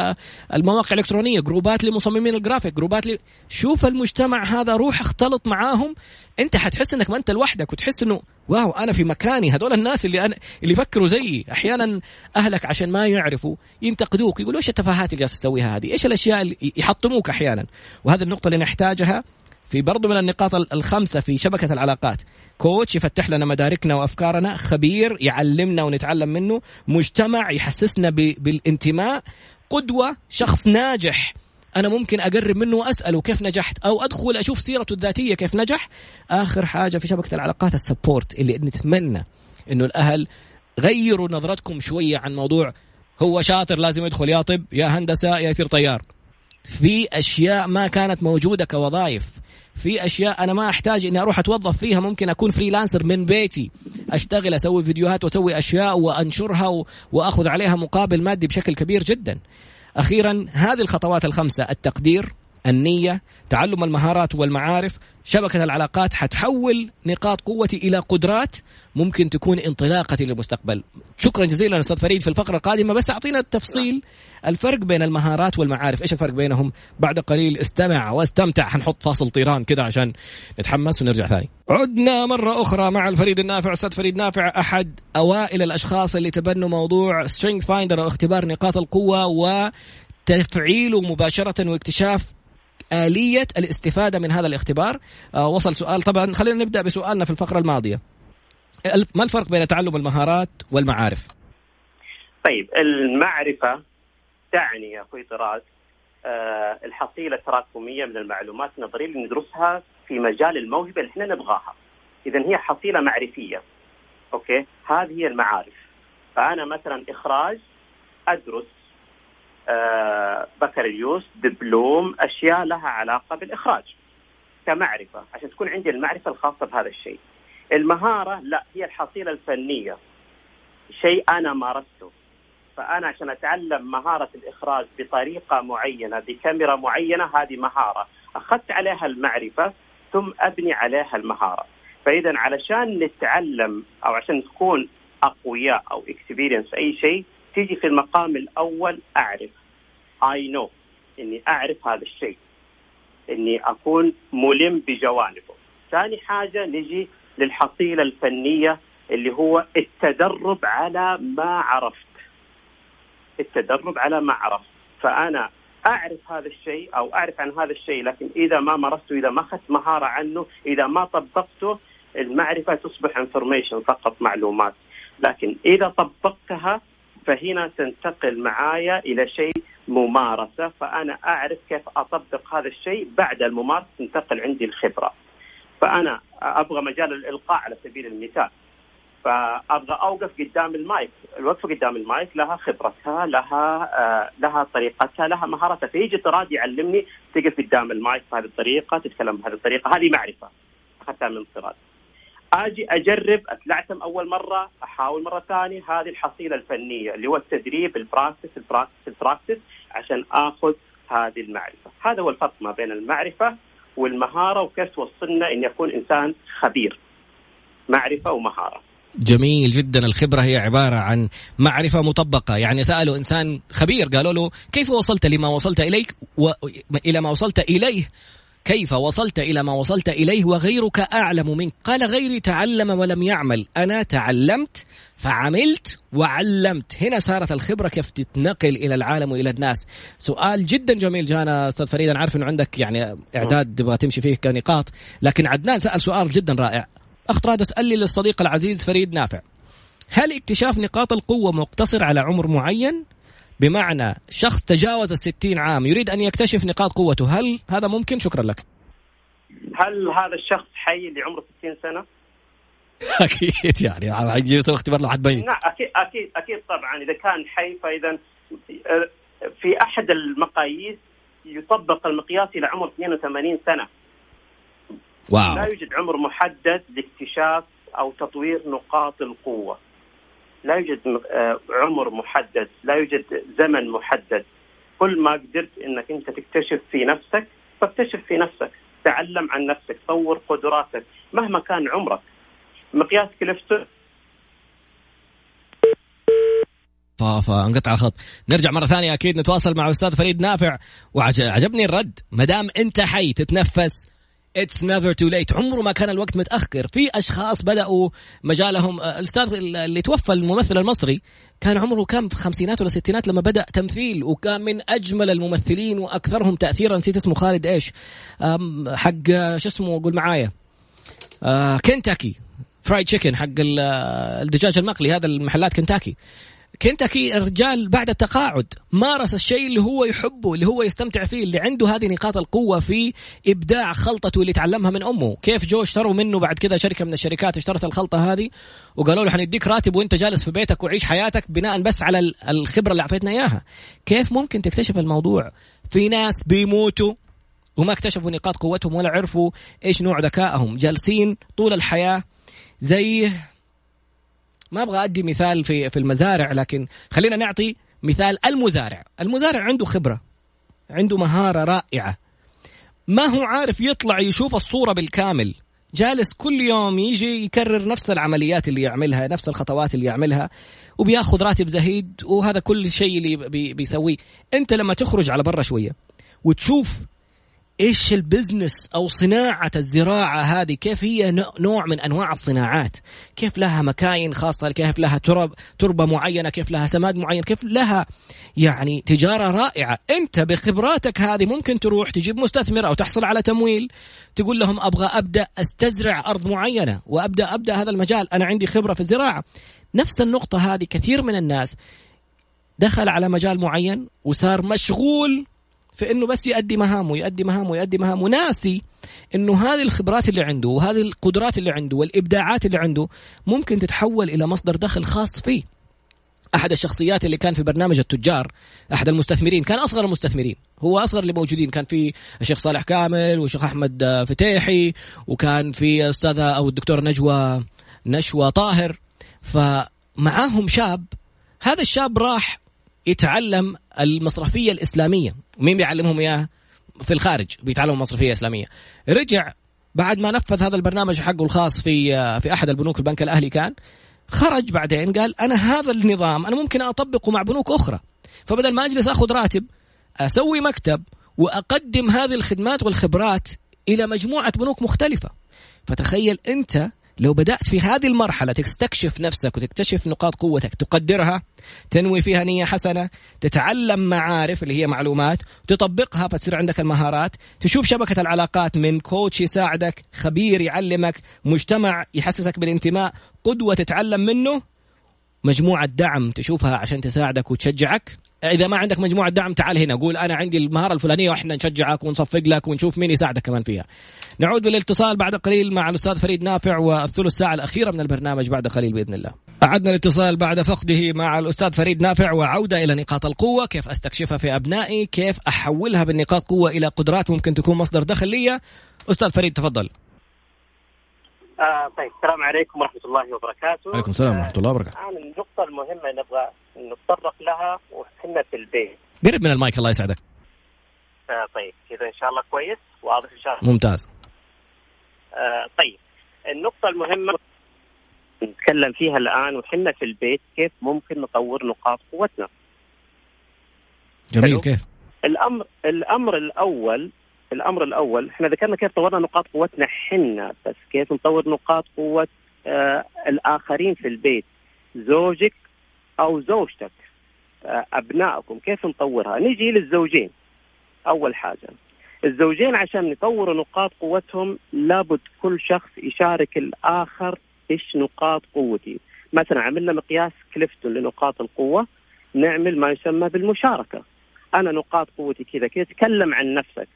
المواقع الإلكترونية جروبات لمصممين الجرافيك جروبات ل... شوف المجتمع هذا روح اختلط معاهم. أنت حتحس إنك ما أنت لوحدك وتحس إنه واو أنا في مكاني. هذول الناس اللي أنا اللي يفكروا زيي. أحيانا أهلك عشان ما يعرفوا ينتقدوك يقولوا إيش التفاهات اللي جالس تسويها هذه؟ إيش الأشياء اللي يحطموك أحيانا؟ وهذه النقطة اللي نحتاجها في برضو من النقاط الخمسة في شبكة العلاقات. كوتش يفتح لنا مداركنا وأفكارنا خبير يعلمنا ونتعلم منه مجتمع يحسسنا بالانتماء قدوة شخص ناجح. أنا ممكن أقرب منه وأسأله كيف نجحت أو أدخل أشوف سيرته الذاتية كيف نجح. آخر حاجة في شبكة العلاقات ال support اللي نتمنى إنه الأهل غيروا نظرتكم شوية عن موضوع هو شاطر لازم يدخل يا طب يا هندسة يا يصير طيار. في أشياء ما كانت موجودة كوظائف. في أشياء أنا ما أحتاج إني أروح أتوظف فيها ممكن أكون freelancer من بيتي. أشتغل أسوي فيديوهات وأسوي أشياء وأنشرها وأخذ عليها مقابل مادي بشكل كبير جدا. أخيرا هذه الخطوات الخمسة. التقدير النية تعلم المهارات والمعارف شبكة العلاقات حتحول نقاط قوتي إلى قدرات ممكن تكون انطلاقتي للمستقبل. شكرا جزيلا أستاذ فريد في الفقرة القادمة بس أعطينا التفصيل الفرق بين المهارات والمعارف إيش الفرق بينهم؟ بعد قليل استمع واستمتع حنحط فاصل طيران كذا عشان نتحمس ونرجع ثاني. عدنا مرة أخرى مع الفريد النافع أستاذ فريد نافع أحد أوائل الأشخاص اللي تبنوا موضوع Strength Finder أو اختبار نقاط القوة و تفعيله مباشرة واكتشاف آلية الاستفادة من هذا الاختبار. آه وصل سؤال. طبعا خلينا نبدأ بسؤالنا في الفقرة الماضية. ما الفرق بين تعلم المهارات والمعارف؟ طيب المعرفة تعني يا أخوي طراز آه الحصيلة التراكمية من المعلومات النظرية اللي ندرسها في مجال الموهبة اللي إحنا نبغاها. إذا هي حصيلة معرفية. أوكي؟ هذه هي المعارف. فأنا مثلا إخراج أدرس بكالوريوس دبلوم أشياء لها علاقة بالإخراج كمعرفة عشان تكون عندي المعرفة الخاصة بهذا الشيء. المهارة لا هي الحصيلة الفنية. شيء أنا مارسته. فأنا عشان أتعلم مهارة الإخراج بطريقة معينة بكاميرا معينة هذه مهارة. أخذت عليها المعرفة ثم أبني عليها المهارة. فإذا علشان نتعلم أو عشان نكون أقوياء أو experience أي شيء تيجي في المقام الأول أعرف. I know إني أعرف هذا الشيء. إني أكون ملم بجوانبه. ثاني حاجة نجي للحصيلة الفنية اللي هو التدرب على ما عرفت. التدرب على ما عرفت. فأنا أعرف هذا الشيء أو أعرف عن هذا الشيء لكن إذا ما مارسته إذا ما اخذت مهارة عنه إذا ما طبقته المعرفة تصبح information فقط معلومات. لكن إذا طبقتها فهنا تنتقل معايا إلى شيء ممارسة فأنا أعرف كيف أطبق هذا الشيء بعد الممارسة تنتقل عندي الخبرة. فأنا أبغى مجال الإلقاء على سبيل المثال. فأبغى أوقف قدام المايك، الوقفة قدام المايك لها خبرتها، لها آه لها طريقتها، لها مهارتها، فيجي طراد يعلمني تقف قدام المايك بهذه الطريقة، تتكلم بهذه الطريقة، هذه معرفة أخذتها من طراد. آجي أجرب اتلعثم أول مرة أحاول مرة ثانية هذه الحصيلة الفنية اللي هو التدريب ال practice ال practice ال practice عشان آخذ هذه المعرفة. هذا هو الفرق ما بين المعرفة والمهارة وكيف توصلنا إن يكون إنسان خبير. معرفة ومهارة. جميل جدا. الخبرة هي عبارة عن معرفة مطبقة. يعني سألوا إنسان خبير قالوا له كيف وصلت لما وصلت إليك و... إلى ما وصلت إليه؟ كيف وصلت إلى ما وصلت إليه وغيرك أعلم منك؟ قال غيري تعلم ولم يعمل. أنا تعلمت فعملت وعلمت. هنا صارت الخبرة كيف تتنقل إلى العالم وإلى الناس. سؤال جدا جميل جانا أستاذ فريد. أنا عارف أنه عندك يعني إعداد تبغى تمشي فيه كنقاط لكن عدنان سأل سؤال جدا رائع. أخت راد اسأل لي للصديق العزيز فريد نافع. هل اكتشاف نقاط القوة مقتصر على عمر معين؟ بمعنى شخص تجاوز الستين عام يريد أن يكتشف نقاط قوته هل هذا ممكن؟ شكرا لك. هل هذا الشخص حي اللي عمره 60 سنة؟ أكيد يعني. يسوي اختبار لحد ميت نعم أكيد أكيد أكيد طبعا. إذا كان حي فإذا في أحد المقاييس يطبق المقياس إلى عمر 82 سنة. واو. لا يوجد عمر محدد لاكتشاف أو تطوير نقاط القوة. لا يوجد آه، عمر محدد لا يوجد زمن محدد. كل ما قدرت إنك أنت تكتشف في نفسك فاكتشف في نفسك تعلم عن نفسك طور قدراتك مهما كان عمرك. مقياس كليفتون فانقطع الخط. نرجع مرة ثانية أكيد نتواصل مع الاستاذ فريد نافع. وعجبني الرد. ما دام أنت حي تتنفس it's never too late عمره ما كان الوقت متأخر. في أشخاص بدأوا مجالهم آه، الأستاذ اللي توفى الممثل المصري كان عمره كم؟ في الخمسينات ولا الستينات لما بدأ تمثيل وكان من أجمل الممثلين وأكثرهم تاثيرا. نسيت اسمه خالد إيش؟ حق آه، شو اسمه؟ قول معايا. آه، كنتاكي فرايد تشيكن حق الدجاج المقلي هذا المحلات كنتاكي كنتاكي الرجال بعد التقاعد مارس الشيء اللي هو يحبه اللي هو يستمتع فيه اللي عنده هذه نقاط القوة في إبداع خلطته اللي تعلمها من أمه. كيف جو اشتروا منه بعد كذا شركة من الشركات اشترت الخلطة هذه وقالوا له حنديك راتب وأنت جالس في بيتك وعيش حياتك بناء بس على الخبرة اللي أعطيتنا إياها. كيف ممكن تكتشف الموضوع؟ في ناس بيموتوا وما اكتشفوا نقاط قوتهم ولا عرفوا إيش نوع ذكائهم. جالسين طول الحياة زي ما أبغى أدي مثال في في المزارع لكن خلينا نعطي مثال المزارع. المزارع عنده خبرة عنده مهارة رائعة. ما هو عارف يطلع يشوف الصورة بالكامل. جالس كل يوم يجي يكرر نفس العمليات اللي يعملها نفس الخطوات اللي يعملها وبياخذ راتب زهيد وهذا كل شيء اللي بيسويه. أنت لما تخرج على برا شوية وتشوف إيش البزنس أو صناعة الزراعة هذه؟ كيف هي نوع من أنواع الصناعات؟ كيف لها مكاين خاصة؟ كيف لها ترب تربة معينة؟ كيف لها سماد معين؟ كيف لها يعني تجارة رائعة؟ أنت بخبراتك هذه ممكن تروح تجيب مستثمر أو تحصل على تمويل تقول لهم أبغى أبدأ أستزرع أرض معينة وأبدأ أبدأ هذا المجال أنا عندي خبرة في الزراعة. نفس النقطة هذه كثير من الناس دخل على مجال معين وصار مشغول في إنه بس يؤدي مهامه يؤدي مهامه يؤدي مهامه. ناسي إنه هذه الخبرات اللي عنده وهذه القدرات اللي عنده والإبداعات اللي عنده ممكن تتحول إلى مصدر دخل خاص فيه. أحد الشخصيات اللي كان في برنامج التجار أحد المستثمرين كان أصغر المستثمرين. هو أصغر اللي موجودين كان في الشيخ صالح كامل والشيخ أحمد فتيحي وكان في استاذه أو الدكتوره نجوى نشوى طاهر. فمعاهم شاب هذا الشاب راح يتعلم المصرفية الإسلامية. مين بيعلمهم اياها في الخارج بيتعلموا مصرفية إسلامية. رجع بعد ما نفذ هذا البرنامج حقه الخاص في في أحد البنوك البنك الأهلي كان خرج بعدين قال أنا هذا النظام أنا ممكن أطبقه مع بنوك أخرى. فبدل ما أجلس آخذ راتب أسوي مكتب وأقدم هذه الخدمات والخبرات إلى مجموعة بنوك مختلفة. فتخيل أنت لو بدأت في هذه المرحلة تستكشف نفسك وتكتشف نقاط قوتك تقدرها تنوي فيها نية حسنة تتعلم معارف اللي هي معلومات تطبقها فتصير عندك المهارات تشوف شبكة العلاقات من كوتش يساعدك خبير يعلمك مجتمع يحسسك بالانتماء قدوة تتعلم منه مجموعة دعم تشوفها عشان تساعدك وتشجعك. إذا ما عندك مجموعة دعم تعال هنا. قول أنا عندي المهارة الفلانية وإحنا نشجعك ونصفق لك ونشوف مين يساعدك كمان فيها. نعود بالاتصال بعد قليل مع الأستاذ فريد نافع والثلث ساعة الأخيرة من البرنامج بعد قليل بإذن الله. أعدنا الاتصال بعد فقده مع الأستاذ فريد نافع وعودة إلى نقاط القوة. كيف أستكشفها في أبنائي؟ كيف أحولها بالنقاط قوة إلى قدرات ممكن تكون مصدر دخل لي أستاذ فريد تفضل. آه طيب السلام عليكم ورحمة الله وبركاته. وعليكم السلام ورحمة الله وبركاته. الآن النقطة المهمة نبغى نتطرق لها وحنا في البيت. قرب من المايك الله يسعدك. آه طيب كذا إن شاء الله كويس واضح إن شاء الله. ممتاز. آه طيب النقطة المهمة نتكلم فيها الآن وحنا في البيت كيف ممكن نطور نقاط قوتنا. جميل. كيف؟ الأمر الأمر الأول الأمر الأول إحنا ذكرنا كيف طورنا نقاط قوتنا حنا بس كيف نطور نقاط قوة آه الآخرين في البيت زوجك أو زوجتك آه أبنائكم كيف نطورها؟ نجي للزوجين أول حاجة. الزوجين عشان يطوروا نقاط قوتهم لابد كل شخص يشارك الآخر إيش نقاط قوتي مثلا عملنا مقياس كليفتون لنقاط القوة نعمل ما يسمى بالمشاركة. أنا نقاط قوتي كذا كذا تكلم عن نفسك.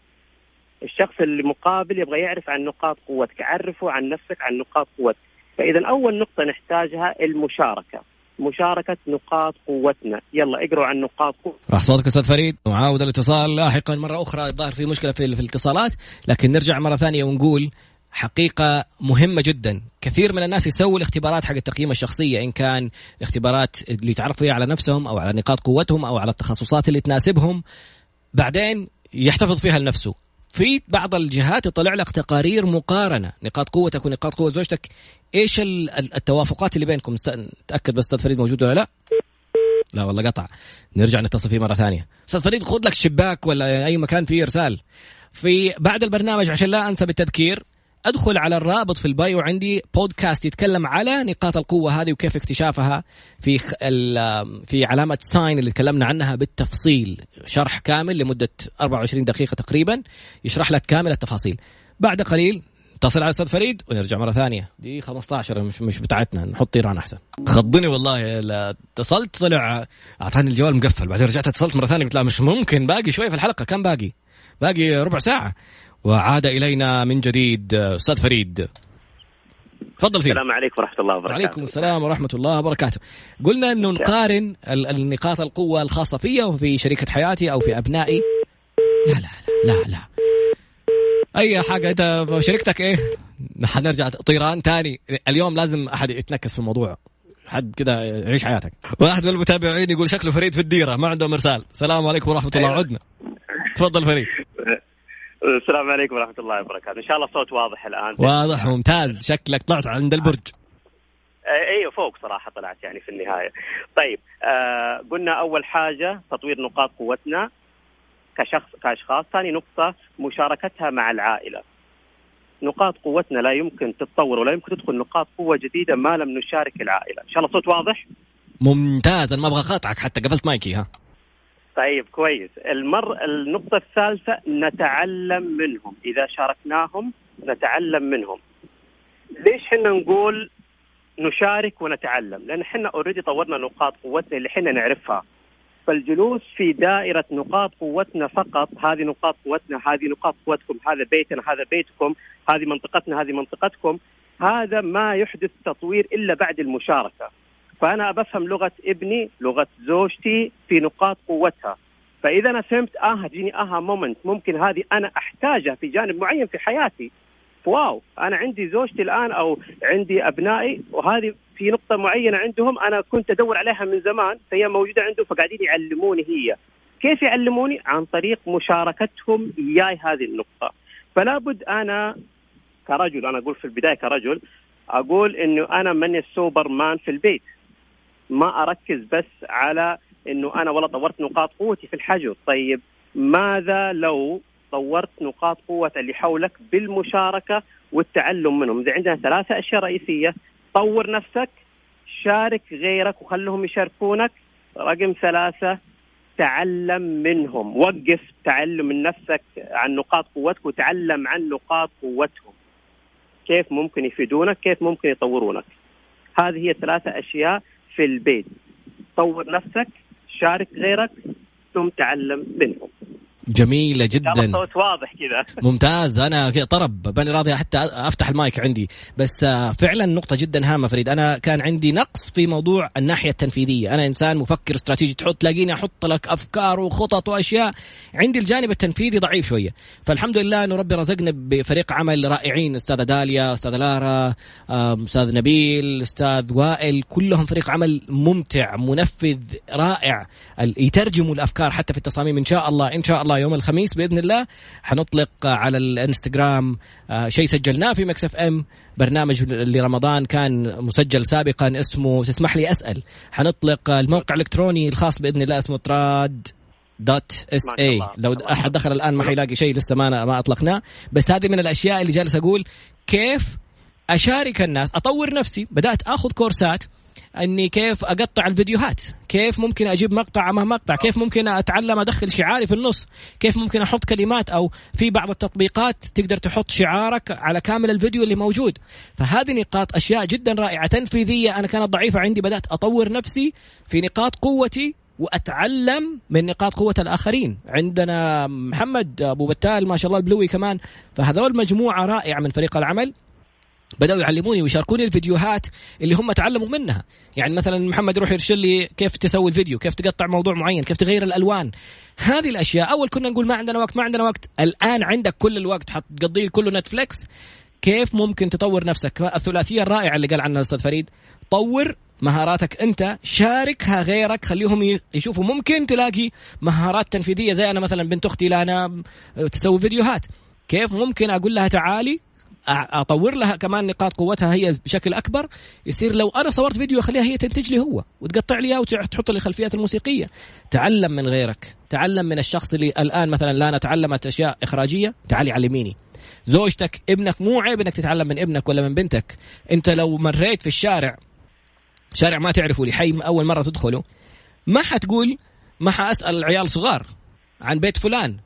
الشخص اللي مقابل يبغى يعرف عن نقاط قوتك عرفه عن نفسك عن نقاط قوتك. فإذا أول نقطة نحتاجها المشاركة مشاركة نقاط قوتنا. يلا اقروا عن نقاط قوة راح صوتك أستاذ فريد. نعاود الاتصال لاحقا مرة أخرى. الظاهر في مشكلة في, الاتصالات لكن نرجع مرة ثانية ونقول حقيقة مهمة جدا. كثير من الناس يسووا الاختبارات حق التقييم الشخصية إن كان اختبارات اللي يتعرفوا فيها على نفسهم أو على نقاط قوتهم أو على التخصصات اللي تناسبهم بعدين يحتفظ فيها لنفسه. في بعض الجهات يطلع لك تقارير مقارنة. نقاط قوتك ونقاط قوة زوجتك. إيش ال- ال- التوافقات اللي بينكم؟ تأكد بس أستاذ فريد موجود ولا لا؟ لا والله قطع. نرجع نتصل فيه مرة ثانية. أستاذ فريد خذ لك شباك ولا أي مكان فيه إرسال. في بعد البرنامج عشان لا أنسى بالتذكير أدخل على الرابط في البايو عندي بودكاست يتكلم على نقاط القوة هذه وكيف اكتشافها في في علامة ساين اللي تكلمنا عنها بالتفصيل. شرح كامل لمدة 24 دقيقة تقريبا يشرح لك كامل التفاصيل. بعد قليل اتصل على أستاذ فريد ونرجع مرة ثانية. دي 15 مش مش بتاعتنا نحط ايران أحسن. خضني والله اتصلت طلع أعطاني الجوال مقفل. بعدين رجعت اتصلت مرة ثانية قلت لا مش ممكن باقي شوي في الحلقة. كم باقي؟ باقي ربع ساعة. وعاد إلينا من جديد أستاذ فريد. تفضل سيدي. السلام عليكم ورحمة الله وبركاته. وعليكم السلام ورحمة الله وبركاته. قلنا أنه نقارن ال- النقاط القوة الخاصة في وفي شريكة حياتي أو في أبنائي. لا لا لا لا لا. أي حاجة أنت شركتك إيه؟ حنرجع طيران تاني. اليوم لازم أحد يتنكس في الموضوع. حد كده يعيش حياتك. واحد من المتابعين يقول شكله فريد في الديرة ما عنده مرسال. السلام عليكم ورحمة الله. أيوة. عدنا. تفضل فريد. السلام عليكم ورحمة الله وبركاته. إن شاء الله الصوت واضح الآن. واضح ممتاز شكلك طلعت عند البرج. أيوه فوق صراحة طلعت يعني في النهاية. طيب آه قلنا أول حاجة تطوير نقاط قوتنا كشخص كأشخاص، ثاني نقطة مشاركتها مع العائلة. نقاط قوتنا لا يمكن تتطور ولا يمكن تدخل نقاط قوة جديدة ما لم نشارك العائلة، إن شاء الله الصوت واضح؟ ممتاز. أنا ما أبغى أقاطعك حتى قفلت مايكي ها. طيب كويس. المر النقطة الثالثة نتعلم منهم. إذا شاركناهم نتعلم منهم. ليش حنا نقول نشارك ونتعلم؟ لأن حنا اوريدي طورنا نقاط قوتنا اللي حنا نعرفها. فالجلوس في دائرة نقاط قوتنا فقط هذه نقاط قوتنا هذه نقاط قوتكم هذا بيتنا هذا بيتكم هذه منطقتنا هذه منطقتكم هذا ما يحدث تطوير إلا بعد المشاركة. فأنا بفهم لغة ابني لغة زوجتي في نقاط قوتها. فإذا أنا فهمت آه هتجيني أها مومنت ممكن هذه أنا أحتاجها في جانب معين في حياتي. واو أنا عندي زوجتي الآن أو عندي أبنائي وهذه في نقطة معينة عندهم أنا كنت أدور عليها من زمان فهي موجودة عندهم فقاعدين يعلموني هي. كيف يعلموني؟ عن طريق مشاركتهم إياي هذه النقطة. فلا بد أنا كرجل أنا أقول في البداية كرجل أقول إنه أنا من السوبر مان في البيت. ما أركز بس على إنه أنا والله طورت نقاط قوتي في الحجر. طيب ماذا لو طورت نقاط قوة اللي حولك بالمشاركة والتعلم منهم؟ إذا عندنا ثلاثة أشياء رئيسية. طور نفسك شارك غيرك وخلهم يشاركونك. رقم ثلاثة تعلم منهم. وقف تعلم من نفسك عن نقاط قوتك وتعلم عن نقاط قوتهم. كيف ممكن يفيدونك؟ كيف ممكن يطورونك؟ هذه هي ثلاثة أشياء في البيت. طور نفسك شارك غيرك ثم تعلم منهم. جميلة جدا. الصوت واضح كذا. ممتاز. أنا طرب. ماني راضي حتى أفتح المايك عندي. بس آه، فعلا نقطة جدا هامة فريد. أنا كان عندي نقص في موضوع الناحية التنفيذية. أنا إنسان مفكر استراتيجي. تحط تلاقيني أحط لك أفكار وخطط وأشياء. عندي الجانب التنفيذي ضعيف شوية. فالحمد لله أنه ربي رزقنا بفريق عمل رائعين. أستاذة داليا أستاذة لارا أستاذ نبيل أستاذ وائل. كلهم فريق عمل ممتع منفذ رائع. يترجموا الأفكار حتى في التصاميم. إن شاء الله إن شاء الله يوم الخميس بإذن الله. حنطلق على الإنستغرام آه، شيء سجلناه في Mix FM. برنامج لرمضان كان مسجل سابقا اسمه تسمح لي أسأل. حنطلق الموقع الإلكتروني الخاص بإذن الله اسمه تراد دوت اس اي لو أحد دخل الآن ما حيلاقي شيء لسه ما ما أطلقناه. بس هذه من الأشياء اللي جالس أقول كيف أشارك الناس. أطور نفسي. بدأت آخذ كورسات. إني كيف أقطع الفيديوهات؟ كيف ممكن أجيب مقطع مع مقطع؟ كيف ممكن أتعلم أدخل شعاري في النص؟ كيف ممكن أحط كلمات؟ أو في بعض التطبيقات تقدر تحط شعارك على كامل الفيديو اللي موجود. فهذه نقاط أشياء جدا رائعة تنفيذية. أنا كانت ضعيفة عندي بدأت أطور نفسي في نقاط قوتي وأتعلم من نقاط قوة الآخرين. عندنا محمد أبو بتال ما شاء الله البلوي كمان. فهذول مجموعة رائعة من فريق العمل. بدأوا يعلموني ويشاركوني الفيديوهات اللي هم تعلموا منها. يعني مثلا محمد يروح يرسل لي كيف تسوي الفيديو كيف تقطع موضوع معين كيف تغير الألوان. هذه الأشياء أول كنا نقول ما عندنا وقت ما عندنا وقت. الآن عندك كل الوقت حتقضيه كله نتفليكس. كيف ممكن تطور نفسك؟ الثلاثية الرائعة اللي قال عنها الأستاذ فريد. طور مهاراتك أنت شاركها غيرك خليهم يشوفوا. ممكن تلاقي مهارات تنفيذية زي أنا مثلا بنت أختي لانا تسوي فيديوهات. كيف ممكن أقول لها تعالي أطور لها كمان نقاط قوتها هي بشكل أكبر. يصير لو أنا صورت فيديو أخليها هي تنتج لي هو وتقطع لي إياه وتحط لي الخلفيات الموسيقية. تعلم من غيرك. تعلم من الشخص اللي الآن مثلا لا تعلمت أشياء إخراجية. تعالي علميني. زوجتك ابنك مو عيب إنك تتعلم من ابنك ولا من بنتك. أنت لو مريت في الشارع شارع ما تعرفه لحي أول مرة تدخله ما حتقول ما حأسأل العيال صغار عن بيت فلان.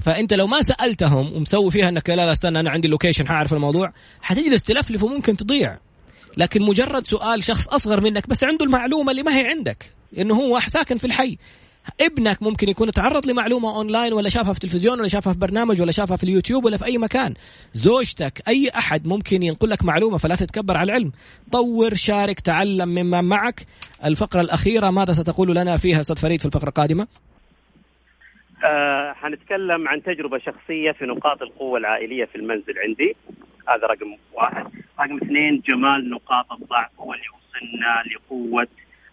فأنت لو ما سألتهم ومسوي فيها إنك لا لا استنى أنا عندي ال location حأعرف الموضوع حتجلس تلفلف وممكن تضيع. لكن مجرد سؤال شخص أصغر منك بس عنده المعلومة اللي ما هي عندك إنه هو ساكن في الحي. ابنك ممكن يكون تعرض لمعلومة اونلاين ولا شافها في التلفزيون ولا شافها في برنامج ولا شافها في اليوتيوب ولا في أي مكان. زوجتك أي أحد ممكن ينقل لك معلومة فلا تتكبر على العلم. طور شارك تعلم مما معك. الفقرة الأخيرة ماذا ستقول لنا فيها أستاذ فريد في الفقرة القادمة؟ آه حنتكلم عن تجربة شخصية في نقاط القوة العائلية في المنزل عندي. هذا رقم واحد. رقم اثنين جمال نقاط الضعف هو اللي وصلنا لقوة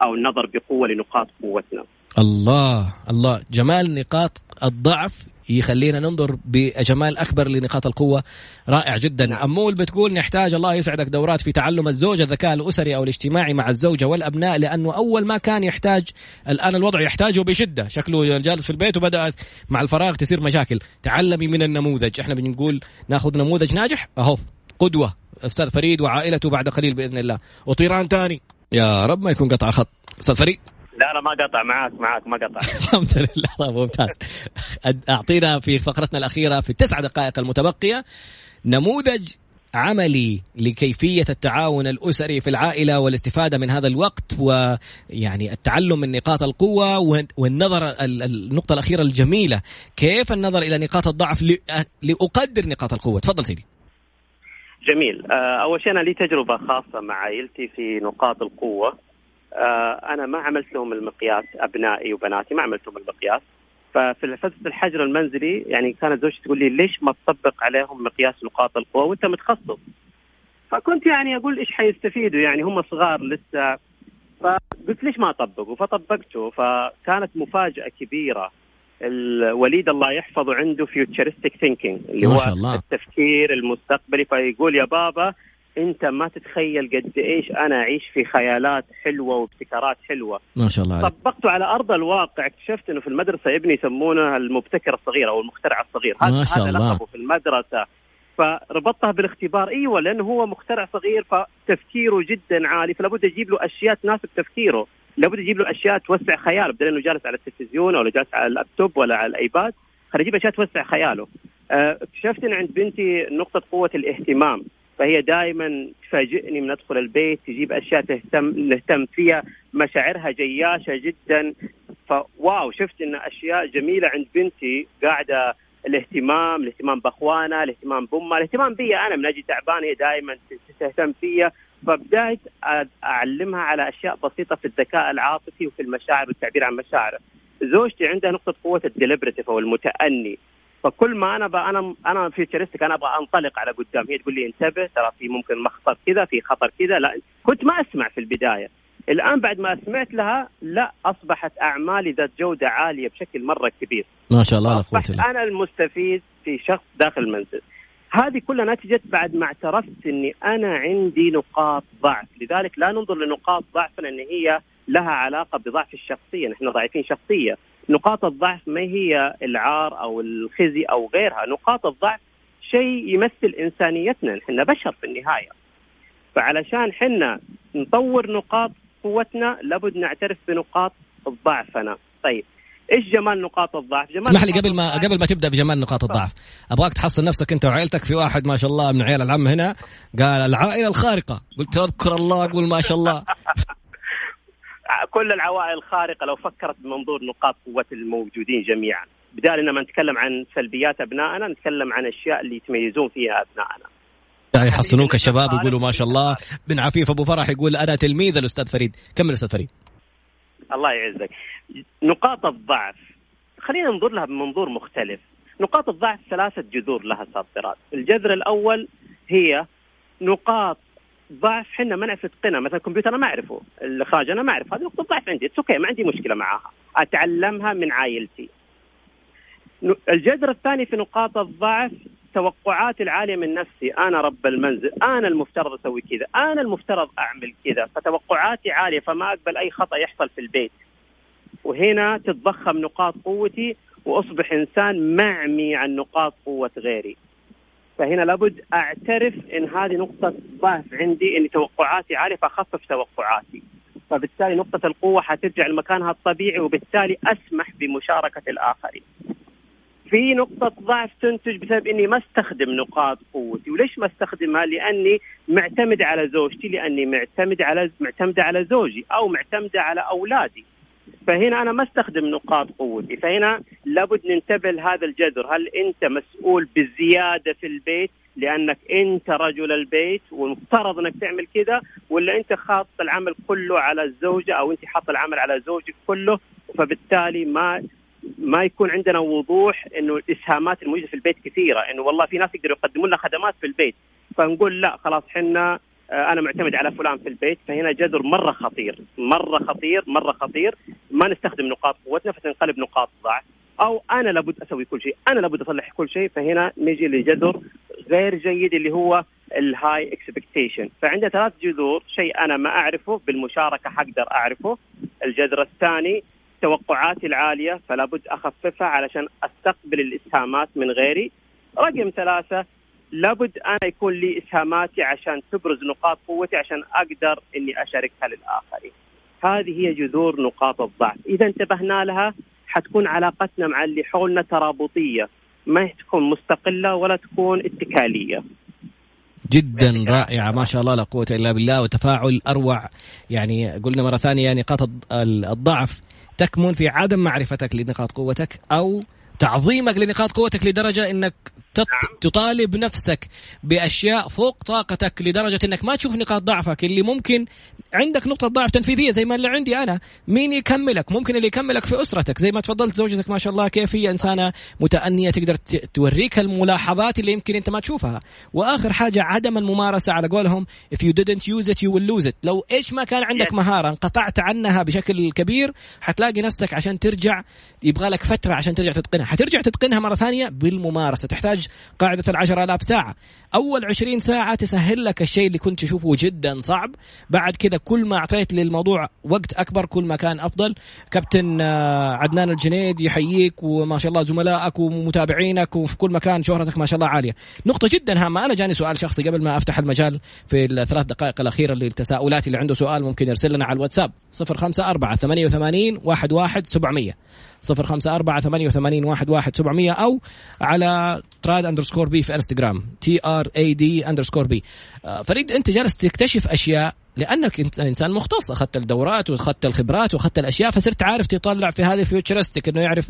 أو النظر بقوة لنقاط قوتنا. الله الله. جمال نقاط الضعف يخلينا ننظر بجمال أكبر لنقاط القوة. رائع جدا. نعم. أمول بتقول نحتاج الله يسعدك دورات في تعلم الزوجة الذكاء الأسري أو الاجتماعي مع الزوجة والأبناء لأنه أول ما كان يحتاج الآن الوضع يحتاجه بشدة. شكله جالس في البيت وبدأت مع الفراغ تصير مشاكل. تعلمي من النموذج. إحنا بنقول ناخذ نموذج ناجح؟ أهو قدوة. أستاذ فريد وعائلته بعد قليل بإذن الله. وطيران ثاني يا رب ما يكون قطع خط. أستاذ فريد. لا لا ما قطع معاك معاك ما قطع. الحمد لله طيب ممتاز. أعطينا في فقرتنا الأخيرة في التسع دقائق المتبقية نموذج عملي لكيفية التعاون الأسري في العائلة والاستفادة من هذا الوقت ويعني التعلم من نقاط القوة والنظر النقطة الأخيرة الجميلة. كيف النظر إلى نقاط الضعف لأقدر نقاط القوة؟ تفضل سيدي. جميل. آه، أول شيء أنا لي تجربة خاصة مع عائلتي في نقاط القوة. أنا ما عملت لهم المقياس أبنائي وبناتي ما عملت لهم المقياس. ففي فتره الحجر المنزلي يعني كانت زوجتي تقول لي ليش ما تطبق عليهم مقياس نقاط القوة وأنت متخصص؟ فكنت يعني أقول إيش حيستفيدوا؟ يعني هم صغار لسه. فقلت ليش ما اطبقوا فطبقته فكانت مفاجأة كبيرة. الوليد الله يحفظه عنده futuristic thinking اللي هو الله. التفكير المستقبلي فيقول يا بابا انت ما تتخيل قد إيش أنا أعيش في خيالات حلوة وابتكارات حلوة. ما شاء الله. طبقته على أرض الواقع اكتشفت إنه في المدرسة ابني يسمونه المبتكر الصغير أو المخترع الصغير. ما شاء هذا الله. لقبه في المدرسة. فربطتها بالاختبار إيوه لأنه هو مخترع صغير فتفكيره جدا عالي فلا بد أجيب له أشياء تناسب تفكيره. لابد أجيب له أشياء توسع خياله بدل إنه جالس على التلفزيون أو جالس على اللابتوب ولا على الآيباد خلي أجيب أشياء توسع خياله. آه، اكتشفت إن عند بنتي نقطة قوة الاهتمام. فهي دائما تفاجئني من أدخل البيت تجيب أشياء تهتم نهتم فيها. مشاعرها جياشة جدا. فواو شفت إن أشياء جميلة عند بنتي. قاعدة الاهتمام الاهتمام بأخوانها الاهتمام بأمها الاهتمام بي أنا. من أجي تعبان هي دائما تهتم فيا فبدأت أعلمها على أشياء بسيطة في الذكاء العاطفي وفي المشاعر والتعبير عن مشاعره. زوجتي عندها نقطة قوة الديليبرتيف أو المتأني. فكل ما أنا بقى أنا أنا فيوتشرستك أنا أبغى أنطلق على قدام. هي تقول لي انتبه ترى في ممكن مخطر كذا في خطر كذا. لا كنت ما أسمع في البداية. الآن بعد ما سمعت لها لا أصبحت أعمالي ذات جودة عالية بشكل مرة كبير. ما شاء الله قوه أنا المستفيد في شخص داخل المنزل. هذه كلها نتجت بعد ما اعترفت إني أنا عندي نقاط ضعف. لذلك لا ننظر لنقاط ضعفنا إن هي لها علاقة بضعف الشخصية نحن ضعيفين شخصية. نقاط الضعف ما هي العار أو الخزي أو غيرها؟ نقاط الضعف شيء يمثل إنسانيتنا نحن بشر في النهاية. فعلشان حنا نطور نقاط قوتنا لابد نعترف بنقاط ضعفنا. طيب إيش جمال نقاط الضعف؟ جمال اسمح لي قبل ما قبل ما تبدأ بجمال نقاط الضعف. أبغاك تحصل نفسك أنت وعائلتك في واحد ما شاء الله من عيال العم هنا. قال العائلة الخارقة. قلت أذكر الله أقول ما شاء الله. كل العوائل الخارقه لو فكرت بمنظور نقاط قوة الموجودين جميعا. بدال ما نتكلم عن سلبيات أبنائنا نتكلم عن الاشياء اللي يتميزون فيها أبنائنا. يحصنوك الشباب يقولوا ما شاء الله. بن عفيف أبو فرح يقول أنا تلميذ الأستاذ فريد. كمل أستاذ فريد. الله يعزك. نقاط الضعف خلينا ننظر لها بمنظور مختلف. نقاط الضعف ثلاثة جذور لها صادرات الجذر الأول هي نقاط ضعف حنا ما نعرف نتقنها. مثلا الكمبيوتر أنا ما أعرفه. الإخراج أنا ما اعرف هذه نقطة ضعف عندي. أوكي ما عندي مشكلة معاها أتعلمها من عائلتي. الجذر الثاني في نقاط الضعف توقعاتي العالية من نفسي. أنا رب المنزل. أنا المفترض أسوي كذا. أنا المفترض أعمل كذا. فتوقعاتي عالية فما أقبل أي خطأ يحصل في البيت. وهنا تتضخم نقاط قوتي وأصبح إنسان معمي عن نقاط قوة غيري. فهنا لابد أعترف إن هذه نقطة ضعف عندي اني توقعاتي عاليه فاخفف توقعاتي فبالتالي نقطة القوة حترجع لمكانها الطبيعي وبالتالي أسمح بمشاركة الآخرين. في نقطة ضعف تنتج بسبب إني ما أستخدم نقاط قوتي، وليش ما أستخدمها؟ لأني معتمد على زوجتي، لأني معتمد على معتمدة على زوجي أو معتمدة على أولادي. فهنا أنا ما أستخدم نقاط قوتي، فهنا لابد ننتبه لهذا الجذر، هل أنت مسؤول بزيادة في البيت لأنك أنت رجل البيت والمفترض أنك تعمل كذا ولا أنت خاط العمل كله على الزوجة أو أنت حاط العمل على زوجك كله فبالتالي ما ما يكون عندنا وضوح إنه الإسهامات الموجودة في البيت كثيرة إنه والله في ناس يقدروا يقدموا لنا خدمات في البيت. فنقول لا خلاص حنا أنا معتمد على فلان في البيت فهنا جذر مرة خطير مرة خطير مرة خطير. ما نستخدم نقاط قوتنا فتنقلب نقاط ضعف. أو أنا لابد أسوي كل شيء أنا لابد أصلح كل شيء فهنا نجي لجذر غير جيد اللي هو ال high expectation فعندنا ثلاث جذور شيء أنا ما أعرفه بالمشاركة حقدر أعرفه. الجذر الثاني توقعاتي العالية فلا بد أخففها علشان أستقبل الاسهامات من غيري. رقم ثلاثة لابد أنا يكون لي إسهاماتي عشان تبرز نقاط قوتي عشان أقدر إني أشاركها للآخرين. هذه هي جذور نقاط الضعف. إذا انتبهنا لها حتكون علاقتنا مع اللي حولنا ترابطية. ما تكون مستقلة ولا تكون اتكالية. جدا رائعة. ما شاء الله لا قوة إلا بالله. وتفاعل أروع. يعني قلنا مرة ثانية نقاط الضعف تكمن في عدم معرفتك لنقاط قوتك أو تعظيمك لنقاط قوتك لدرجة نعم. تطالب نفسك بأشياء فوق طاقتك لدرجة إنك ما تشوف نقاط ضعفك. اللي ممكن عندك نقطة ضعف تنفيذية زي ما اللي عندي أنا. مين يكملك؟ ممكن اللي يكملك في أسرتك. زي ما تفضلت زوجتك ما شاء الله كيف هي إنسانة متأنية تقدر توريك الملاحظات اللي يمكن أنت ما تشوفها. وآخر حاجة عدم الممارسة على قولهم if you didn't use it you will lose it. لو إيش ما كان عندك مهارة انقطعت عنها بشكل كبير حتلاقي نفسك عشان ترجع يبغى لك فترة عشان ترجع تتقنها. حترجع تتقنها مرة ثانية بالممارسة. تحتاج قاعدة العشر آلاف ساعة. أول عشرين ساعة تسهل لك الشيء اللي كنت تشوفه جدا صعب. بعد كذا كل ما أعطيت للموضوع وقت أكبر كل ما كان أفضل. كابتن آه، عدنان الجنيد يحييك وما شاء الله زملائك ومتابعينك وفي كل مكان شهرتك ما شاء الله عالية. نقطة جدا هامة. أنا جاني سؤال شخصي قبل ما أفتح المجال في الثلاث دقائق الأخيرة للتساؤلات اللي عنده سؤال ممكن يرسل لنا على الواتساب. 054 88 11 700 صفر خمسة أربعة ثمانية وثمانين واحد واحد سبعمية أو على Trad underscore B في انستغرام T R A D underscore B فريد أنت جالس تكتشف أشياء لأنك انت إنسان مختص. أخذت الدورات وأخذت الخبرات وأخذت الأشياء فصرت عارف تطلع في هذه futuristic إنه يعرف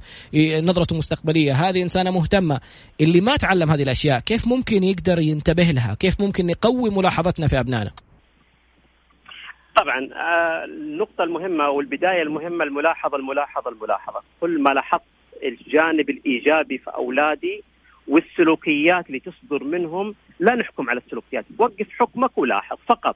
نظرته مستقبلية. هذه إنسانة مهتمة. اللي ما تعلم هذه الأشياء كيف ممكن يقدر ينتبه لها؟ كيف ممكن نقوي ملاحظتنا في أبنائنا؟ طبعا آه، النقطة المهمة والبداية المهمة الملاحظة الملاحظة الملاحظة. كل ما لاحظت الجانب الإيجابي في أولادي والسلوكيات اللي تصدر منهم لا نحكم على السلوكيات وقف حكمك ولاحظ فقط.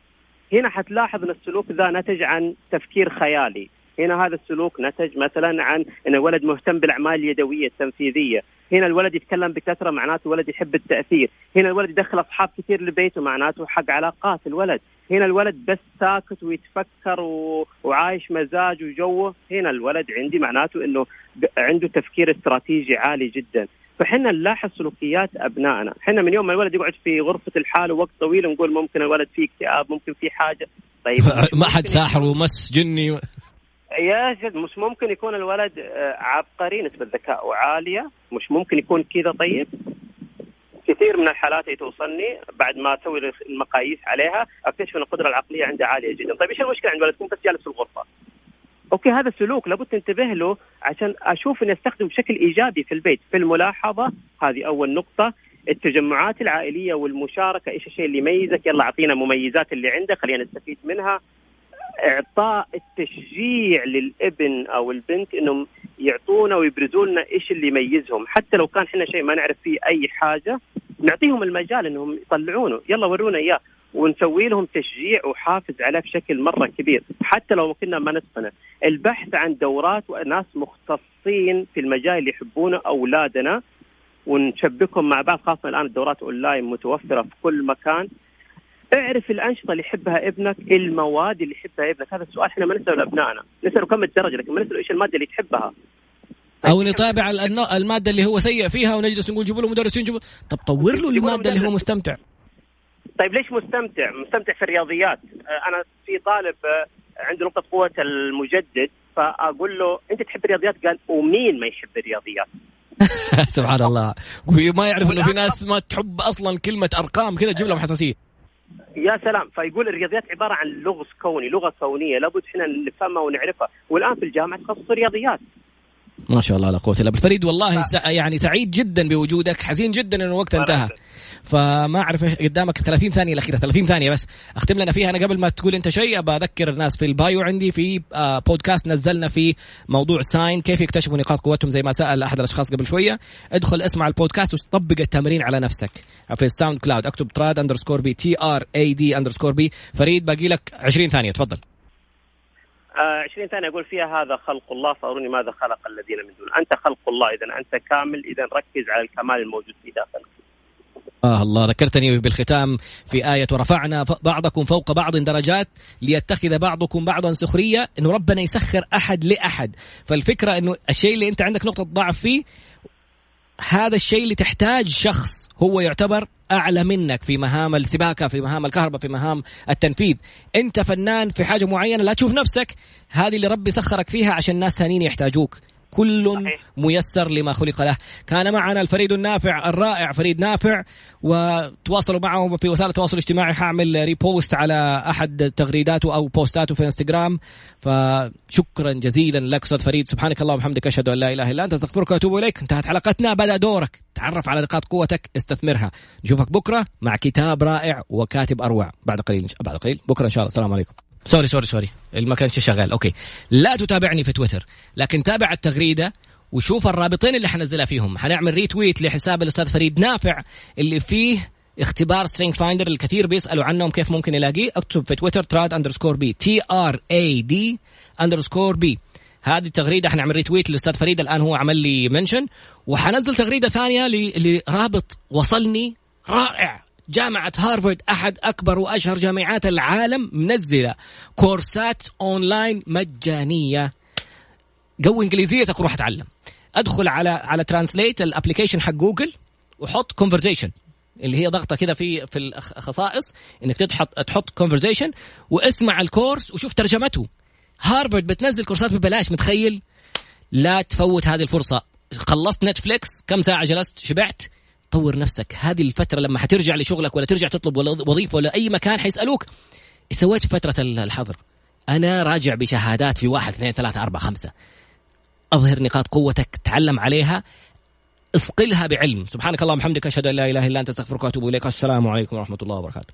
هنا حتلاحظ إن السلوك ذا نتج عن تفكير خيالي. هنا هذا السلوك نتج مثلا عن إن الولد مهتم بالأعمال اليدوية التنفيذية. هنا الولد يتكلم بكثرة معناته الولد يحب التأثير. هنا الولد يدخل أصحاب كثير لبيته معناته حق علاقات الولد. هنا الولد بس ساكت ويتفكر و... وعايش مزاج وجوه. هنا الولد عندي معناته إنه عنده تفكير استراتيجي عالي جدا. فحنا نلاحظ سلوكيات أبنائنا، حنا من يوم ما الولد يقعد في غرفة الحال وقت طويل نقول ممكن الولد فيه اكتئاب، ممكن فيه حاجة. طيب. ما حد ساحر ومس جني و... يا جد مش ممكن يكون الولد آه، عبقري نسبة ذكائه عالية. مش ممكن يكون كذا طيب. كثير من الحالات اللي توصلني بعد ما أسوي المقاييس عليها أكتشف إن القدرة العقلية عنده عالية جدا، طيب إيش المشكلة عند الولد يكون بس جالس في الغرفة؟ أوكي هذا سلوك لابد تنتبه له عشان أشوف إني أستخدمه بشكل إيجابي في البيت، في الملاحظة هذه أول نقطة، التجمعات العائلية والمشاركة إيش الشيء اللي يميزك؟ يلا أعطينا مميزات اللي عندك خلينا نستفيد منها. إعطاء التشجيع للابن أو البنت إنهم يعطونا ويبرزوا لنا إيش اللي يميزهم، حتى لو كان إحنا شيء ما نعرف فيه أي حاجة نعطيهم المجال إنهم يطلعونه، يلا ورونا إياه. ونسوي لهم تشجيع وحافز عليه بشكل مرة كبير. حتى لو كنا ما نتقنه. البحث عن دورات وناس مختصين في المجال اللي يحبونه أولادنا. ونشبكهم مع بعض خاصة الآن الدورات أونلاين متوفرة في كل مكان. اعرف الأنشطة اللي يحبها ابنك المواد اللي يحبها ابنك. هذا السؤال إحنا ما نسأله لأبنائنا. نسأله كم الدرجة لكن ما نسأله إيش المادة اللي تحبها. أو نتابع المادة اللي هو سيء فيها ونجلس نقول جيبوا له مدرسين جيبوا طب طور له المادة اللي هو مستمتع. طيب ليش مستمتع؟ مستمتع في الرياضيات، آه، أنا في طالب آه، عنده نقطة قوة المجدد فأقول له أنت تحب الرياضيات؟ قال ومين ما يحب الرياضيات؟ سبحان الله. وما يعرف إنه في ناس ما تحب أصلا كلمة أرقام كذا تجيب لهم حساسية. يا سلام. فيقول الرياضيات عبارة عن لغز كوني لغة كونية لابد إحنا نفهمها ونعرفها. والآن في الجامعة تخصص رياضيات ما شاء الله لا قوة الا بالله فريد والله ف... يعني سعيد جدا بوجودك حزين جدا ان الوقت انتهى. فما أعرف قدامك 30 ثانية الأخيرة 30 ثانية بس. أختم لنا فيها أنا قبل ما تقول أنت شيء ابى أذكر الناس في ال bio عندي في آه، بودكاست نزلنا في موضوع ساين كيف يكتشفوا نقاط قوتهم زي ما سأل أحد الأشخاص قبل شوية. ادخل اسمع البودكاست وطبق التمرين على نفسك. في ال SoundCloud اكتب Trad underscore B T R A D underscore B فريد باقي لك 20 ثانية تفضل. 20 ثانية أقول فيها هذا خلق الله فأروني ماذا خلق الذين من دون. أنت خلق الله إذا أنت كامل إذا ركز على الكمال الموجود في داخلك. آه الله ذكرتني بالختام في آية ورفعنا بعضكم فوق بعض درجات ليتخذ بعضكم بعضا سخرية إنه ربنا يسخر أحد لأحد. فالفكرة إنه الشيء اللي أنت عندك نقطة ضعف فيه هذا الشيء اللي تحتاج شخص هو يعتبر أعلى منك في مهام السباكة في مهام الكهرباء في مهام التنفيذ. أنت فنان في حاجة معينة لا تشوف نفسك. هذه اللي ربي سخرك فيها عشان ناس ثانيين يحتاجوك. كل ميسر لما خلق له. كان معنا الفريد النافع الرائع فريد نافع وتواصلوا معه في وسائل التواصل الاجتماعي. حاعمل repost على أحد تغريداته أو post اته في إنستغرام. فشكرا جزيلا لك أستاذ فريد. سبحانك اللهم وبحمدك أشهد أن لا إله إلا أنت أستغفرك وأتوب إليك. انتهت حلقتنا. بدأ دورك. تعرف على نقاط قوتك استثمرها. نشوفك بكرة مع كتاب رائع وكاتب أروع. بعد قليل بعد قليل. بكرة إن شاء الله. السلام عليكم. sorry sorry sorry. ما كانش شغال. okay. لا تتابعني في تويتر لكن تابع التغريدة وشوف الرابطين اللي حنزلها فيهم. حنعمل retweet لحساب الأستاذ فريد نافع اللي فيه اختبار StrengthsFinder الكثير بيسألوا عنهم كيف ممكن يلاقيه. اكتب في تويتر Trad underscore B T R A D underscore B هذه التغريدة حنعمل retweet للأستاذ فريد الآن هو عمل لي mention وحنزل تغريدة ثانية لرابط وصلني رائع. جامعة هارفارد أحد أكبر وأشهر جامعات العالم منزلة كورسات أونلاين مجانية. قوي إنجليزيتك وروح أتعلم. أدخل على على translate ال application حق جوجل وحط conversation اللي هي ضغطة كذا في في الخصائص إنك تحط تحط conversation واسمع الكورس وشوف ترجمته. هارفارد بتنزل كورسات ببلاش متخيل؟ لا تفوت هذه الفرصة. خلصت نتفليكس كم ساعة جلست؟ شبعت؟ طور نفسك. هذه الفترة لما حترجع لشغلك ولا ترجع تطلب وظيفة ولا أي مكان حيسألوك إيش سويت في فتره الحظر. أنا راجع بشهادات في واحد اثنين ثلاثة أربعة خمسة. أظهر نقاط قوتك تعلم عليها اصقلها بعلم. سبحانك اللهم وبحمدك أشهد أن لا إله إلا أنت أستغفرك وأتوب إليك. السلام عليكم ورحمة الله وبركاته.